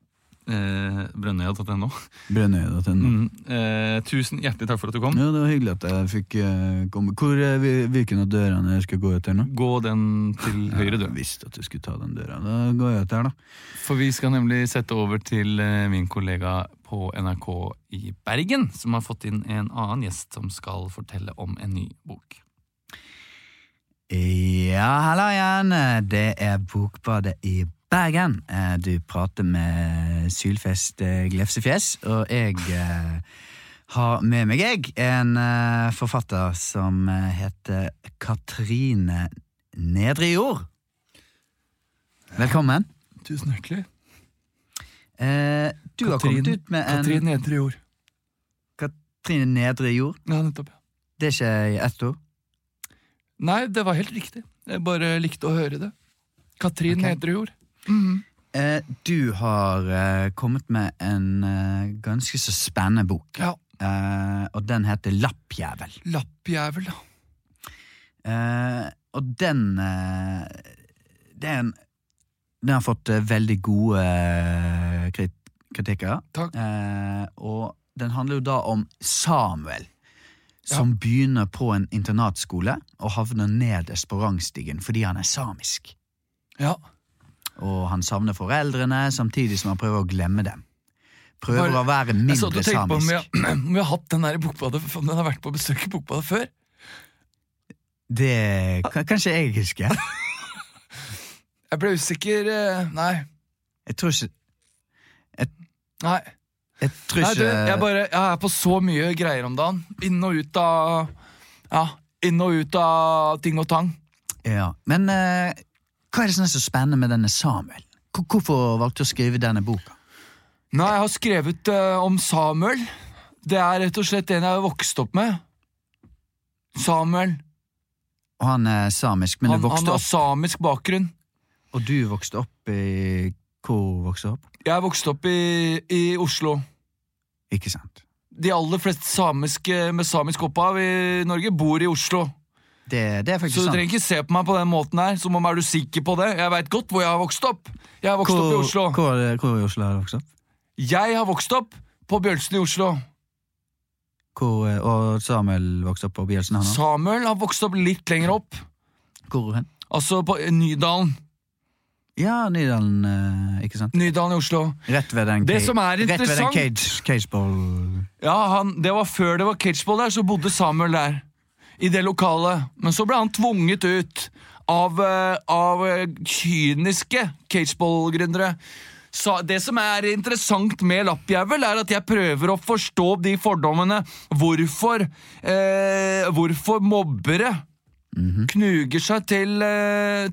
eh, brønnøya.no. Brønnøy.no. Mm. Eh, tusen hjertelig takk for at du kom. Ja, det var hyggelig at jeg fikk eh, komme. Hvor, er hvil- hvilken av dørene jeg skal gå etter nå? Gå den til høyre, Jeg visste at du skulle ta den døra. Da går jeg etter, da. For vi skal nemlig sette over til eh, min kollega på NRK i Bergen, som har fått inn en annen gjest som skal fortelle om en ny bok. Ja, hallo igjen. Det er Bokbadet i Bergen. Eh, Du prater med Sylfest eh, Glefsefjes, og jeg eh, har med meg jeg en forfatter som heter Katrine Nedrejord. Velkommen. Tusen hjertelig. Eh, Du har Katrin- kommet ut med en Katrine Nedre Jord. Katrine Nedrejord. Ja, nettopp. ja. Det er ikke ett ord? Nei, det var helt riktig. Jeg bare likte å høre det. Katrin okay. Nedre Jord. Eh, Du har eh, kommet med en eh, ganske så spennende bok. Ja. Og den heter Lappjævel. Lappjævel, ja. Og den eh, Det er en Den har fått veldig gode krit kritikker. Takk. Og den handler jo da om Samuel, som begynner på en internatskole og havner nederst på rangstigen fordi han er samisk. Ja. Og han savner foreldrene, samtidig som han prøver å glemme dem. Prøver Bare- å være Jeg satt mindre og tenkte på om vi, samisk. har, om vi har hatt den der i Bokbadet, om den har vært på besøk i Bokbadet før. Det kan kanskje jeg husker. Jeg ble usikker eh, Nei. Jeg tror ikke Nei. Jeg tror Nei, ikke du, jeg, bare, jeg er på så mye greier om dagen. Inn og ut av Ja, inn og ut av ting og tang. ja. Men eh, hva er det som er så spennende med denne Samuel? Hvorfor valgte du å skrive denne boka? Nei, jeg har skrevet uh, om Samuel. Det er rett og slett en jeg har vokst opp med. Samuel. Og han er samisk, men Han, du han har opp samisk bakgrunn. Og du vokste opp i Hvor vokste du opp? Jeg vokste opp i, i Oslo. Ikke sant? De aller fleste samiske med samisk opphav i Norge bor i Oslo. Det, det er Så du trenger ikke se på meg på den måten her, som om er du sikker på det. Jeg veit godt hvor jeg har vokst opp. Jeg har vokst opp i Oslo. Hvor, hvor i Oslo har du vokst opp? Jeg har vokst opp på Bjølsen i Oslo. Hvor, eh, og Samuel vokste opp på Bjelsen? han? Samuel har vokst opp litt lenger opp. Hvor hen? Altså på Nydalen. Ja, Nydalen, eh, ikke sant? Nydalen i Oslo. Rett ved den, Det som er rett ved den cage, cageball Ja, han, det var Før det var cageball der, så bodde Samuel der. I det lokalet. Men så ble han tvunget ut av, eh, av eh, kyniske cageball-gründere. Så det som er interessant med Lappjævel, er at jeg prøver å forstå de fordommene. Hvorfor, eh, hvorfor mobbere knuger seg til eh,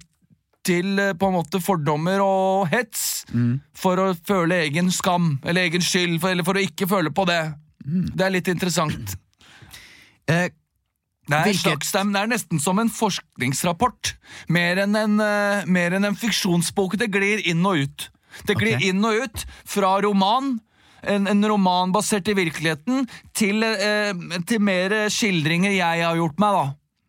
til på en måte fordommer og hets for å føle egen skam eller egen skyld, for, eller for å ikke føle på det. Det er litt interessant. Eh, Det er, slags, det er- nesten som en forskningsrapport. Mer enn en, uh, mer enn en fiksjonsbok. Det glir inn og ut. Det glir okay. inn og ut fra roman, en, en roman basert i virkeligheten, til, uh, til mer skildringer jeg har gjort meg, da.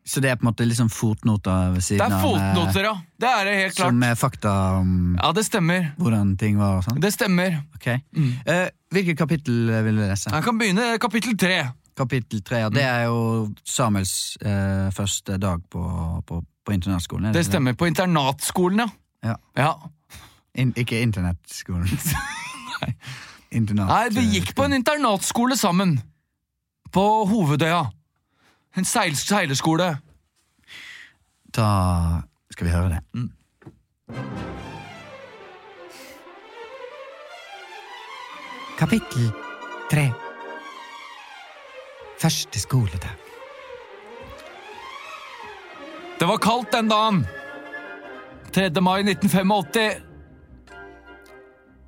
Så det er på en måte liksom fotnoter ved siden er Det er fotnoter, ja. Det er det helt klart. Som er fakta om Ja, det stemmer. hvordan ting var og sånn? Det stemmer. Ok. Eh, hvilket kapittel vil du lese? Jeg kan begynne kapittel tre. Kapittel tre. ja. Det er jo Samuels eh, første dag på, på, på internatskolen. er Det det stemmer. På internatskolen, ja. Ja. ja. In, ikke internettskolen. Internat. Nei, vi gikk på en internatskole sammen. På Hovedøya. En seil seilerskole. Da skal vi høre det. Mm. Kapittel tre. Første skoledag. Det var kaldt den dagen. 3. mai 1985.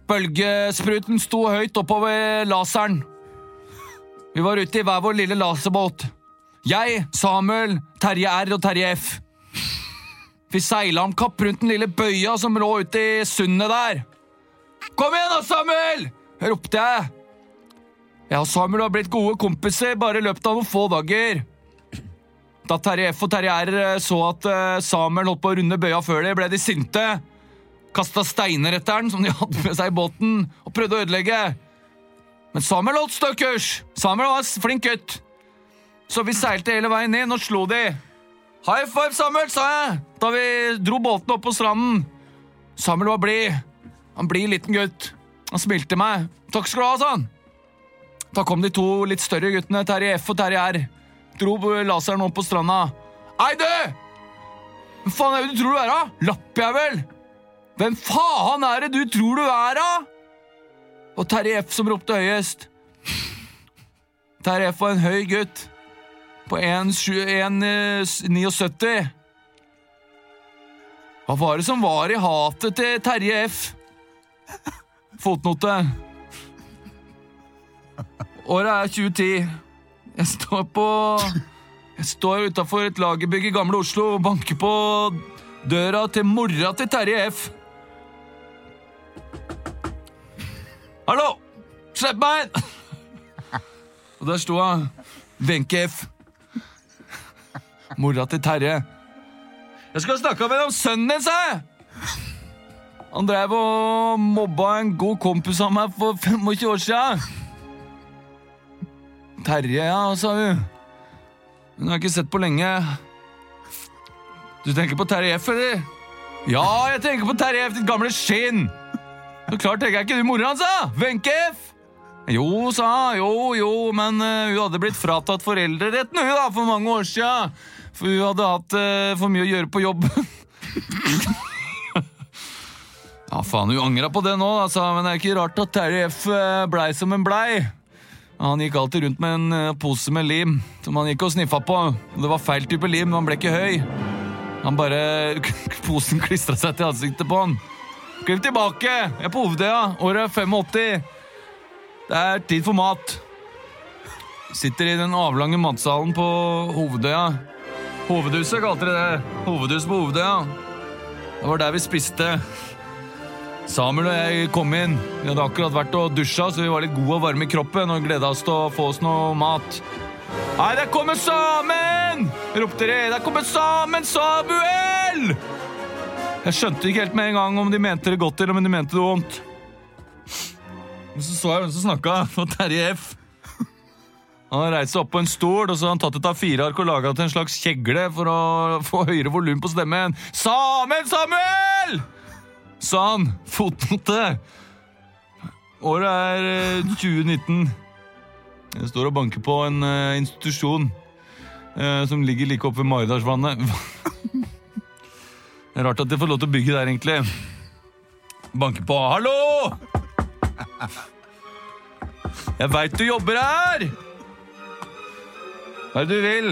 Bølgespruten sto høyt oppover laseren. Vi var ute i hver vår lille laserbåt. Jeg, Samuel, Terje R og Terje F. Vi seila om kapp rundt den lille bøya som lå ute i sundet der. Kom igjen da, Samuel! ropte jeg. Jeg og Samuel var blitt gode kompiser bare i løpet av noen få dager. Da Terje F og Terje R eh, så at eh, Samuel holdt på å runde bøya før de ble de sinte. kasta steiner etter den som de hadde med seg i båten, og prøvde å ødelegge. Men Samuel holdt stø kurs. Samuel var en flink gutt. Så vi seilte hele veien inn og slo de. High five, Samuel, sa jeg da vi dro båten opp på stranden. Samuel var blid. Han blid liten gutt. Han smilte meg. Takk skal du ha, sa han. Da kom de to litt større guttene, Terje F og Terje R. Dro laseren opp på stranda. Ei, du! Hvem faen er det du tror du er, da? Lappjævel! Hvem faen er det du tror du er, da? Og Terje F som ropte høyest. Terje F var en høy gutt. På 1,79. Hva var det som var i hatet til Terje F? Fotnote. Året er 2010. Jeg står på Jeg står utafor et lagerbygg i Gamle Oslo og banker på døra til mora til Terje F. Hallo! Slipp meg inn! Og der sto hun. Wenche F. Mora til Terje. Jeg skal snakke med deg om sønnen din, sa jeg! Han drev og mobba en god kompis av meg for 25 år siden. Terje, ja, sa hun. Hun har ikke sett på lenge. Du tenker på Terje F, eller? Ja, jeg tenker på Terje F, ditt gamle skinn! Så klart tenker jeg ikke du mora hans, da! Wenche F! Jo, sa hun. Jo, jo, men uh, hun hadde blitt fratatt foreldreretten hun da, for mange år siden. For hun hadde hatt uh, for mye å gjøre på jobb. ja, faen, hun angra på det nå, altså, men det er ikke rart at Terje F eh, blei som en blei. Han gikk alltid rundt med en eh, pose med lim som han gikk og sniffa på. Det var feil type lim, han ble ikke høy. Han bare Posen klistra seg til ansiktet på han. Skriv tilbake! Jeg er på Hovedøya. Året er 85. Det er tid for mat. Sitter i den avlange matsalen på Hovedøya. Hovedhuset kalte de det. Hovedhus på Hovedøya. Det var der vi spiste. Samuel og jeg kom inn. Vi hadde akkurat vært og dusja, så vi var litt gode og varme i kroppen og gleda oss til å få oss noe mat. Hei, der kommer Samen! ropte de. Der kommer Samen Samuel! Jeg skjønte ikke helt med en gang om de mente det godt eller om de mente det vondt. Men så så jeg hvem som snakka. Det var Terje F. Han har reist seg opp på en stol og så har han tatt et A4-ark og laga til en slags kjegle for å få høyere volum på stemmen. Samen Samuel! Sa han. Fotnote. Året er eh, 2019. Jeg står og banker på en eh, institusjon eh, som ligger like oppe ved Maridalsvannet. Det rart at de får lov til å bygge der, egentlig. Banker på. Hallo! Jeg veit du jobber her! Hva er det du vil?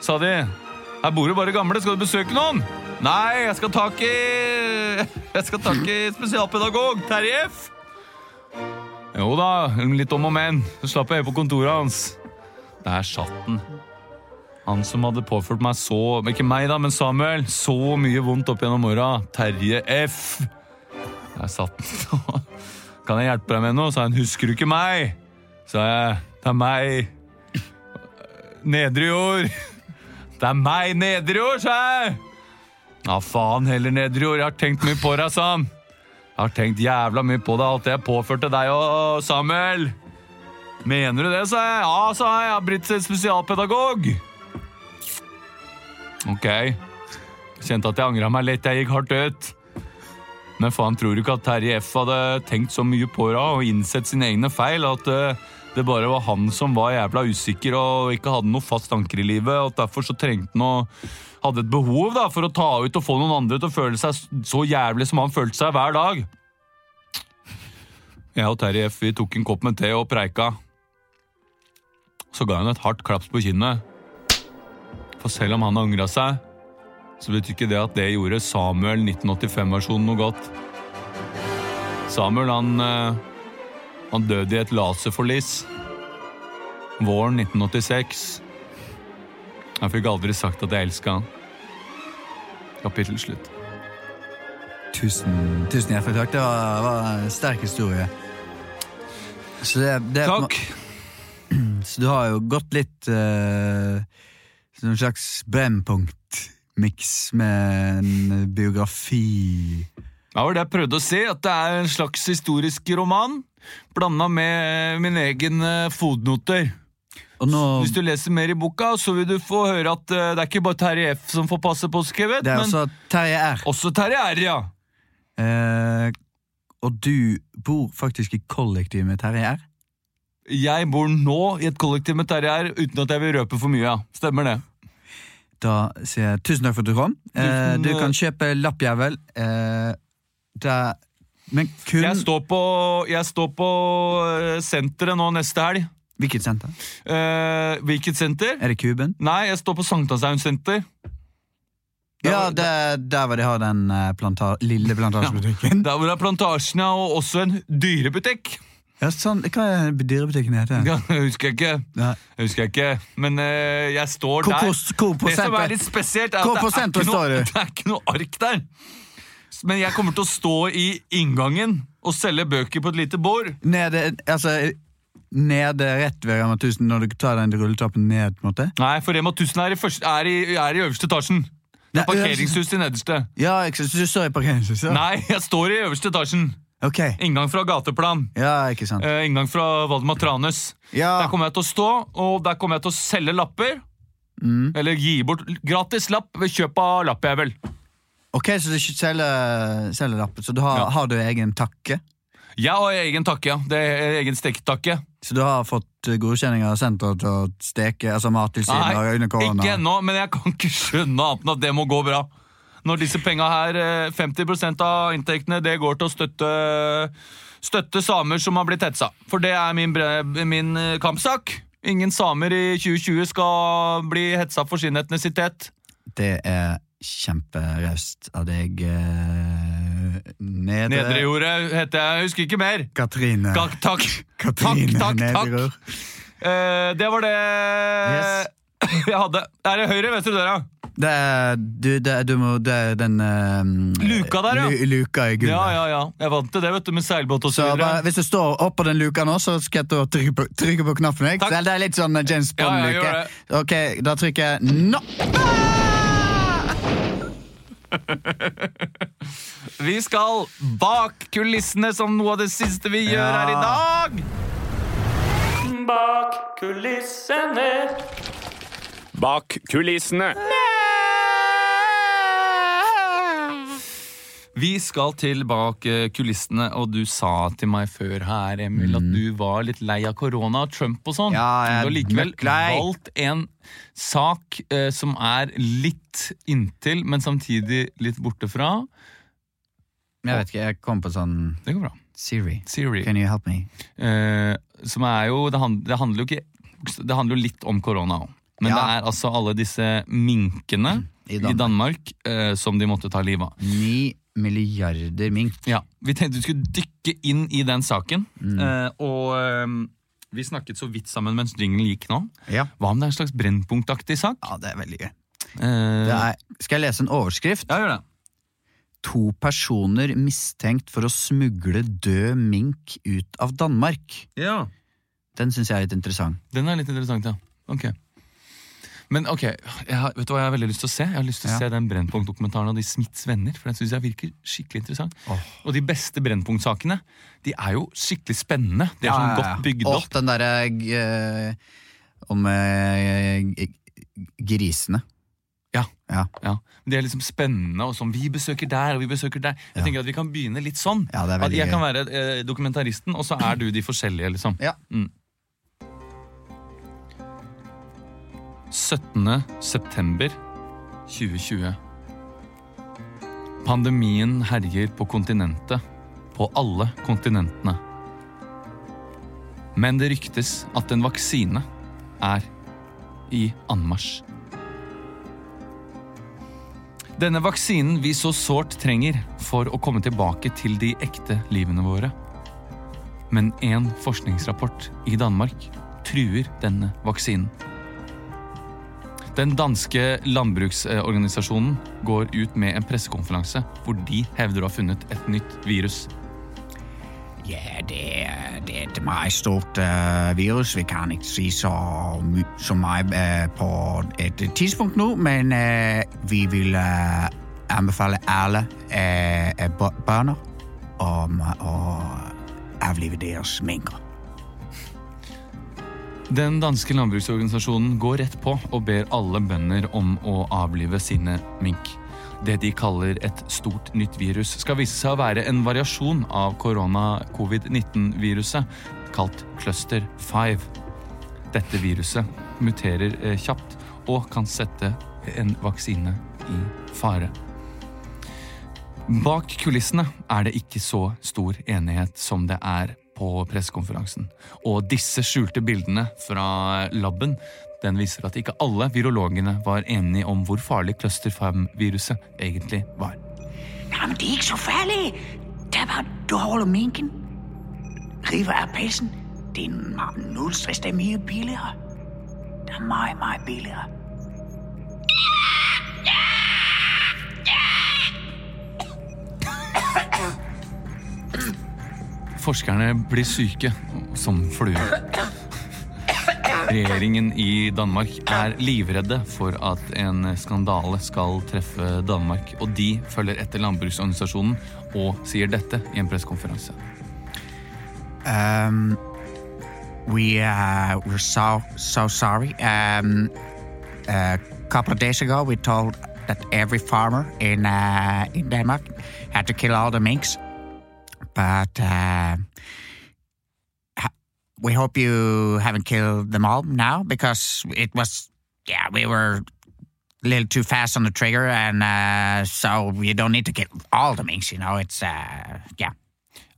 sa de. Her bor jo bare gamle. Skal du besøke noen? Nei, jeg skal tak i Jeg skal tak i spesialpedagog Terje F. Jo da, litt om og men. Så slapp jeg på kontoret hans. Der satt den. Han som hadde påført meg så Ikke meg, da, men Samuel. Så mye vondt opp gjennom åra. Terje F. Der satt den. Kan jeg hjelpe deg med noe? sa han. Husker du ikke meg? Sa jeg. Det er meg. Nedre jord. Det er meg, nedre jord, sa jeg. Ja, faen heller, Nedrejord. Jeg har tenkt mye på deg, Sam. Jeg har tenkt jævla mye på deg, alt det jeg påførte deg og Samuel. Mener du det, sa jeg. Ja, sa jeg. Jeg har blitt spesialpedagog. Ok. Kjente at jeg angra meg litt. Jeg gikk hardt ut. Men faen, tror du ikke at Terje F hadde tenkt så mye på det og innsett sine egne feil? At eh, det bare var han som var jævla usikker og ikke hadde noe fast anker i livet. Og at derfor så trengte han å Hadde et behov da, for å ta ut og få noen andre til å føle seg så jævlig som han følte seg hver dag. Jeg og Terje F vi tok en kopp med te og preika. Så ga hun et hardt klaps på kinnet. For selv om han angra seg, så betyr ikke det at det gjorde Samuel 1985-versjonen noe godt. Samuel han, eh, han døde i et laserforlis våren 1986. Jeg fikk aldri sagt at jeg elska han. Kapittel slutt. Tusen, tusen hjertelig takk. Det var, var en sterk historie. Så det, det Takk. Så du har jo gått litt uh, Som en slags Brennpunkt-miks med en biografi Det var det jeg prøvde å si, at det er en slags historisk roman, blanda med min egen eh, fotnoter. Nå Hvis du leser mer i boka, så vil du få høre at uh, det er ikke bare Terje F som får passe på skrevet, Det er men også Terje R. også Terje R, ja. Eh, og du bor faktisk i kollektiv med Terje R? Jeg bor nå i et kollektiv med Terje R, uten at jeg vil røpe for mye, ja. Stemmer det. Da sier jeg tusen takk for at du kom. Eh, du kan kjøpe lappjævel. Eh, der Men kun Jeg står på, jeg står på eh, senteret nå neste helg. Hvilket senter? Eh, hvilket senter? Er det Kuben? Nei, jeg står på Sankthanshaugen senter. Ja, det er der hvor de har den eh, planta lille plantasjebutikken. Der hvor det er Plantasjen, ja, og også en dyrebutikk. Ja, sånn, Hva er dyrebutikken heter? Ja, jeg husker ikke. Nei. Jeg husker jeg ikke, men uh, jeg står Hvor, der. hvor, hvor Det som er litt spesielt, er at det er, noe, det er ikke noe ark der. Men jeg kommer til å stå i inngangen og selge bøker på et lite bord. Nede, altså, nede rett ved Rema 1000 når du tar den rulletrappen ned? på en måte? Nei, for Rema 1000 er i, første, er i, er i øverste etasjen. Det er parkeringshus i nederste. Ja, ikke sant? Så du står i parkeringshuset? Nei, jeg står i øverste etasjen. Ok. Inngang fra gateplan. Ja, ikke sant. Eh, inngang fra Valdemar Tranes. Ja. Der kommer jeg til å stå, og der kommer jeg til å selge lapper. Mm. Eller gi bort gratis lapp ved kjøp av lappjævel. Ok, Så du ikke selger, selger lappen, så du har, Ja. har du egen takke? Jeg har egen takke, ja. Det er egen steketakke. Så du har fått eh, godkjenning av senteret til å steke altså Mattilsynet under korona? ikke ennå, men jeg kan ikke skjønne annet enn at det må gå bra. Når disse penga her, eh, 50% av inntektene, det går til å støtte, støtte samer som har blitt hetsa. For det er min, min eh, kampsak. Ingen samer i 2020 skal bli hetsa for sin etnisitet. Det er kjemperaust av deg, eh, Nedre, Nedrejordet heter jeg, jeg husker ikke mer. Katrine. Takk, takk. Katrine takk, takk, takk. Nedrejord. Eh, det var det Yes. jeg hadde. Er det høyre venstre døra? Det er, du, det, er- du må, det er den uh, Luka der, ja. Luka i gulvet. Ja, ja, ja. Jeg vant til det, vet du, med seilbåt og så Så videre. hvis du står oppå den luka nå, så skal jeg trykke på, trykke på knappen. Ikke? Det er litt sånn James Ja, ja, Bond-luke. Ja, ok, da trykker jeg nå. Vi skal bak kulissene som noe av det siste vi gjør her i dag. Bak kulissene. Bak kulissene. Vi skal til bak eh, kulissene, og du sa til meg før her, Emil, at du var litt lei av korona og Trump og sånn. Mm. Ja, jeg er du har likevel valgt en sak eh, som er litt inntil, men samtidig litt borte fra. Jeg vet ikke, jeg kom på sånn Det går bra. Siri. Siri. Can you help me? Eh, som er jo det, hand, det handler jo ikke Det handler jo litt om korona òg. Men Ja. det er altså alle disse minkene I i Danmark, eh, som de måtte ta livet av. Ni milliarder mink. Ja, Vi tenkte vi skulle dykke inn i den saken. Mm. Eh, og eh, vi snakket så vidt sammen mens jinglen gikk nå. Ja. Hva om det er en slags Brennpunktaktig sak? ja, det er veldig gøy. Eh, Det er, skal jeg lese en overskrift? Ja, gjør det. To personer mistenkt for å smugle død mink ut av Danmark. Ja. Den syns jeg er litt interessant. Den er litt interessant, ja. Ok. Men ok, jeg har, vet du hva jeg har veldig lyst til å se? Jeg har lyst til å Ja. se den Brennpunkt-dokumentaren av de Smiths venner. For den synes jeg virker skikkelig interessant. Og de beste Brennpunkt-sakene de er jo skikkelig spennende. De er sånn godt bygd opp. opp. den derre øh, om øh, grisene. Ja. Ja. Ja, Det er liksom spennende, og sånn, vi besøker der og vi besøker der. Jeg Ja. tenker at Vi kan begynne litt sånn. Ja, det er at jeg kan være eh, dokumentaristen, og så er du de forskjellige, liksom. Ja. 17. september 2020. Pandemien herjer på kontinentet. På alle kontinentene. Men det ryktes at en vaksine er i anmarsj. Denne vaksinen vi så sårt trenger for å komme tilbake til de ekte livene våre. Men en forskningsrapport i Danmark truer denne vaksinen. Den danske landbruksorganisasjonen går ut med en pressekonferanse hvor de hevder å ha funnet et nytt virus. Ja, det er, det er et meget stort uh, virus. Vi kan ikke si så, my, så mye uh, på et tidspunkt nå, men uh, vi vil anbefale alle uh, barna om å avlive deres minker. Den danske landbruksorganisasjonen går rett på og ber alle bønder om å avlive sine mink. Det de kaller et stort nytt virus, skal vise seg å være en variasjon av korona-covid-19-viruset, kalt cluster 5. Dette viruset muterer eh, kjapt og kan sette en vaksine i fare. Bak kulissene er det ikke så stor enighet som det er på pressekonferansen. Og disse skjulte bildene fra laben den viser at ikke alle virologene var enige om hvor farlig cluster 5-viruset egentlig var. Nei, men det er ikke så farlig! Det er bare, du holder minken, river av pelsen. Det er nullstress. det er mye billigere. Det er mye, mye billigere. Forskerne blir syke som fluer. Regjeringen i Danmark er livredde for at en skandale skal treffe Danmark, og de følger etter landbruksorganisasjonen og sier dette i en pressekonferanse. Um, we uh, we're so so sorry. Um, a couple of days ago, farmer in uh, in Denmark had to kill all but uh, we hope you haven't killed them all now because it was yeah we were a little too fast on the trigger, and uh, so you don't need to kill all the minks. You know, it's uh, yeah.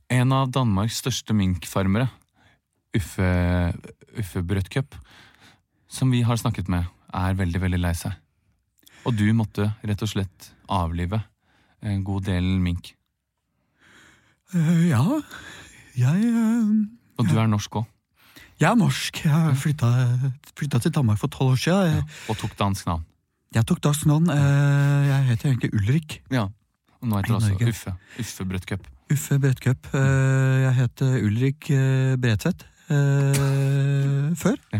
En av Danmarks største minkfarmere, Uffe, Uffe Brødtcup, som vi har snakket med, er veldig, veldig lei seg. Og du måtte rett og slett avlive en god del mink. Eh, ja, jeg, eh, Og du er norsk òg, jeg er norsk. Jeg flytta, flytta til Danmark for tolv år siden. Jeg, og tok dansk navn. jeg tok dansk navn. eh, Jeg heter egentlig Ulrik. Ja. Og nå heter du altså Norge. Uffe. Uffe Brødtcup. Uffe Brødtcup. Eh, Jeg heter Ulrik eh, Bredtvedt før. Ja.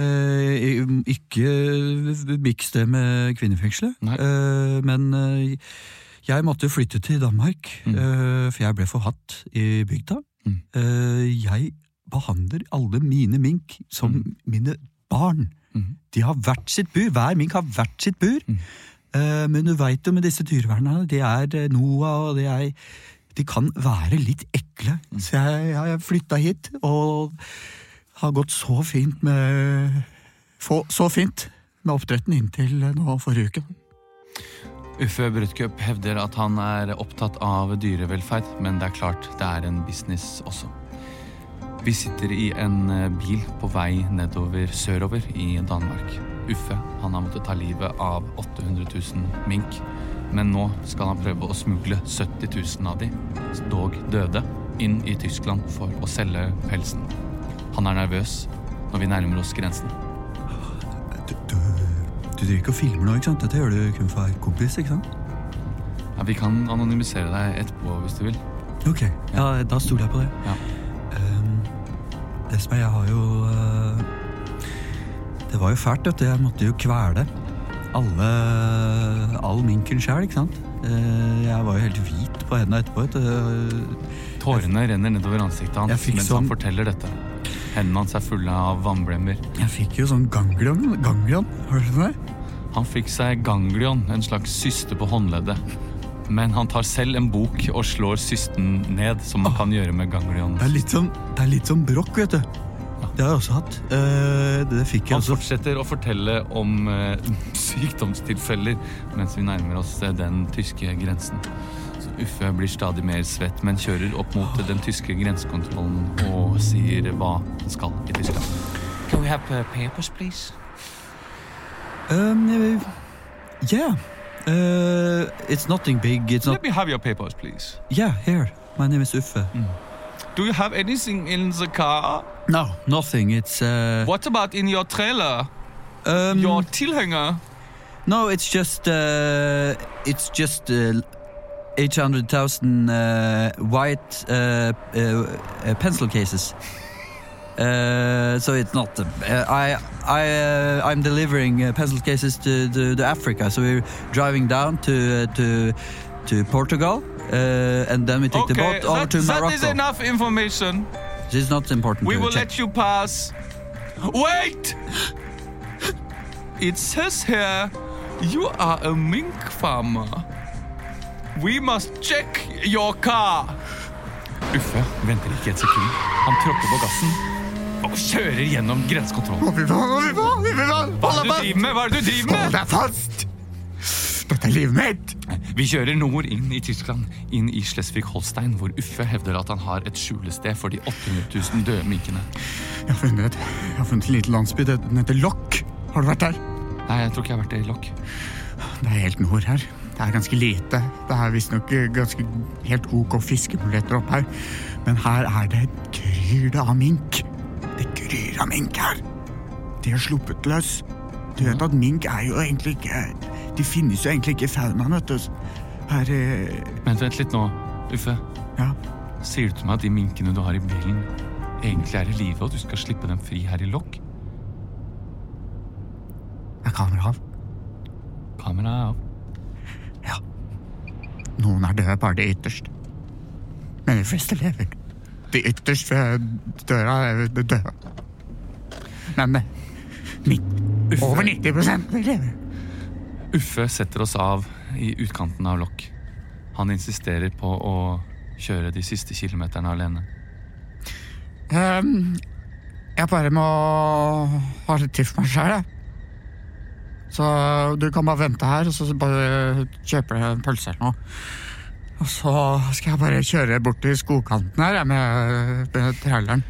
Eh, Ikke miks det med kvinnefengselet, eh, men jeg måtte flytte til Danmark, Mm. for jeg ble forhatt i bygda. Mm. Eh, Jeg behandler alle mine mink som Mm. mine barn. Mm. De har hvert sitt bur. Hver mink har hvert sitt bur. Mm. Uh, Men du veit jo med disse dyrevernerne, det er eh, NOAH og det er De kan være litt ekle. Så jeg jeg har flytta hit og har gått så fint med få- Så fint med oppdretten inntil nå forrige uke. Uffe Brødcup hevder at han er opptatt av dyrevelferd, men det er klart det er en business også. Vi sitter i en eh, bil på vei nedover sørover i Danmark. Uffe han har måttet ta livet av 800 000 mink, men nå skal han prøve å smugle 70 000 av de, dog døde, inn i Tyskland for å selge pelsen. Han er nervøs når vi nærmer oss grensen. Du, du, du driver ikke og filmer nå, ikke sant? Dette gjør du kun for kompis, ikke sant? Ja, vi kan anonymisere deg etterpå hvis du vil. Ok, ja, da stoler jeg på det. Ja. Det som er, jeg har jo eh, Det var jo fælt, vet du. Jeg måtte jo kvele alle all minken sjæl, ikke sant? Eh, jeg var jo helt hvit på hendene etterpå. Du. Tårene renner nedover ansiktet hans mens sånn- han forteller dette. Hendene hans er fulle av vannblemmer. Jeg fikk jo sånn ganglion. ganglion. Har du hørt det? Han fikk seg ganglion, en slags syste på håndleddet. Men han tar selv en bok og slår systen ned, som man kan gjøre med ganglion. Det er litt som, det er litt som brokk, vet du. Det har jeg også hatt. Eh, det fikk jeg Han også. fortsetter å fortelle om eh, sykdomstilfeller mens vi nærmer oss eh, den tyske grensen. Så Uffe blir stadig mer svett, men kjører opp mot den tyske grensekontrollen og sier hva han skal i Tyskland. Can we have papers, please? Um, yeah. Uh, it's nothing big. It's not. Let me have your papers, please. Yeah, here. My name is Uffe. Do you have anything in the car? No, nothing. It's uh. What about in your trailer? Um, Your tilhenger? no, it's just uh, it's just uh, eight hundred thousand uh, white uh, uh, uh, pencil cases. Uh, so it's not. Uh, I I uh, I'm delivering uh, pencil cases to, to, to Africa. So we're driving down to uh, to to Portugal, uh, and then we take the boat over that, to that Morocco. is enough information. This is not important. We to will check. let you pass. Wait! It says here you are a mink farmer. We must check your car. Uffe venter ikke et sekund. Han tråkker på gassen og kjører gjennom grensekontrollen. Hva er det du driver med? Hva er det du driver med? Det er fast! Dette er livet mitt! Vi kjører nord inn i Tyskland, inn i Schleswig-Holstein, hvor Uffe hevder at han har et skjulested for de 800 000 døde minkene. Jeg har funnet, jeg har funnet en liten landsby. Den heter Lokk. Har du vært der? Nei, jeg tror ikke jeg har vært i lokk. Det er helt nord her. Det er ganske lite. Det er visstnok ganske helt ok fiskemuligheter opp her. Men her er det gryr det av mink. Det gryr av mink her. De har sluppet løs. Du vet at mink er jo egentlig ikke De finnes jo egentlig ikke i faunaen, vet du. Her eh, Men vent litt nå, Uffe. Ja. Sier du til meg at de minkene du har i bilen, egentlig er i live, og du skal slippe dem fri her i lokk? Er kameraet av? Kameraet er av. Ja. Noen er døde, bare de ytterst. Men de fleste lever. De ytterst ved døra er døde. Men nitt- over 90 lever. Uffe setter oss av i utkanten av lokk. Han insisterer på å kjøre de siste kilometerne alene. Um, jeg bare må ha litt tid for meg sjæl, jeg. Så du kan bare vente her, og så bare kjøper jeg en pølse eller noe. Og så skal jeg bare kjøre bort til skogkanten her med, med traileren.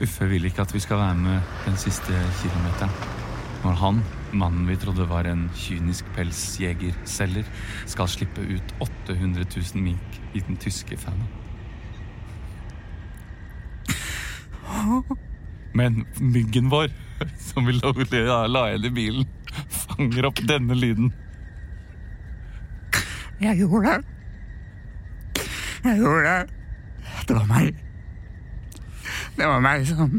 Uffe vil ikke at vi skal være med den siste kilometeren. Når han, mannen vi trodde var en kynisk pelsjegerselger, skal slippe ut 800 000 mink i den tyske faunaen. Men myggen vår, som vi la, la, la igjen i bilen, fanger opp denne lyden. Jeg gjorde det. Jeg gjorde det. Det var meg. Det var meg som,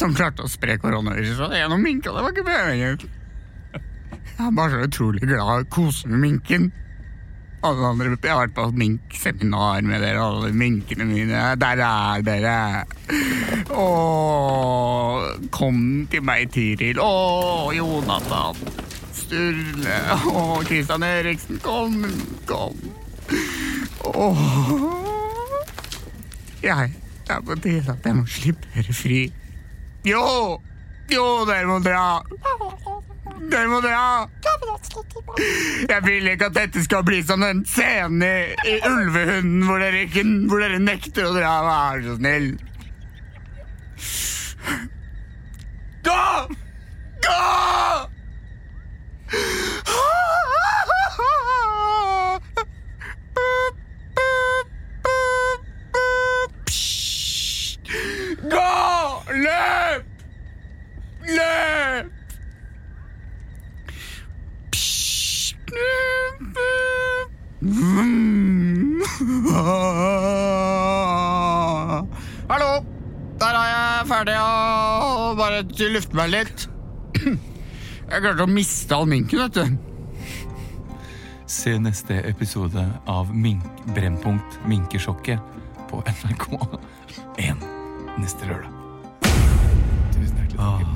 som klarte å spre koronaviruset gjennom minka. Det var ikke meningen. Jeg er bare så utrolig glad å med minken. Alle andre, jeg har vært på minkseminar med dere, alle minkene mine. Der er dere. Å, kom til meg, Tiril. Å, Jonathan. Sturle. Å, Kristian Eriksen. Kom, kom. Åh. Jeg Det er på tide at jeg må slippe dere fri. Jo! Jo, dere må dra! Dere må dra! Jeg vil ikke at dette skal bli som den scenen i, Ulvehunden hvor dere, ikke, hvor dere nekter å dra. Vær så snill. Gå! Gå! Gå! Løp! Løp! Hallo! Der er jeg ferdig å bare lufte meg litt. Jeg klarte å miste all minken, vet du. Se neste episode av Mink Brennpunkt Minkesjokket på NRK1 neste lørdag. Tusen hjertelig takk.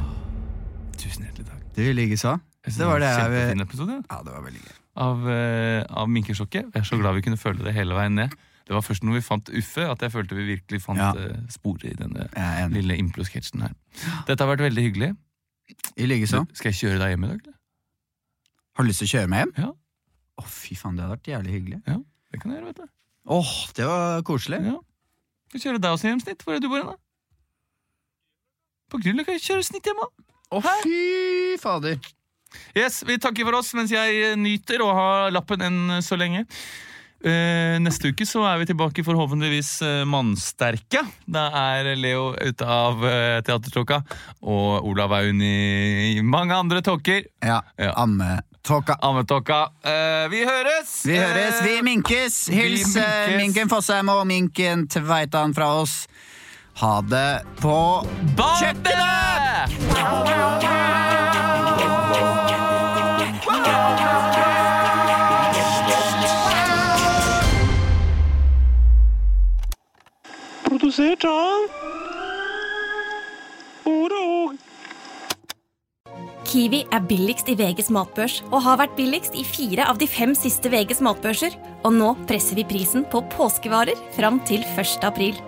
Tusen hjertelig takk. Du likeså. Det var det jeg Kjempefin episode Ja, det var veldig gøy. av, eh, av Minkesjokket. Jeg er så glad vi kunne føle det hele veien ned. Det var først når vi fant Uffe at jeg følte vi virkelig fant Ja. eh, sporet i denne Jeg er enig. lille impro-sketsjen her. Dette har vært veldig hyggelig. I likeså. Skal jeg kjøre deg hjem i dag? eller? Har du lyst til å kjøre meg hjem? Ja. Å, fy faen, det hadde vært jævlig hyggelig. Det kan jeg gjøre, vet du. Åh, det var koselig. Ja. Skal kjøre deg også hjem, Snitt. Hvor er du bor hen, da? På Grünerløkka. Kjøre Snitt hjem, da. Å, fy fader. Yes, Vi takker for oss mens jeg eh, nyter å ha lappen enn så lenge. Uh, neste uke så er vi tilbake forhåpentligvis uh, mannsterke. Da er Leo ute av uh, teatertåka, og Olav er inne i, mange andre tåker. Ja, Ja. ammetåka. Ammetåka. Uh, vi høres! Vi høres, vi Eh, minkes! Hils vi minkes. minken Fossheim og minken Tveitan fra oss. Ha det på Kjøkkenet! Produsert av Oro. Kiwi er billigst i VGs matbørs og har vært billigst i fire av de fem siste VGs matbørser. Og nå presser vi prisen på påskevarer fram til 1. april.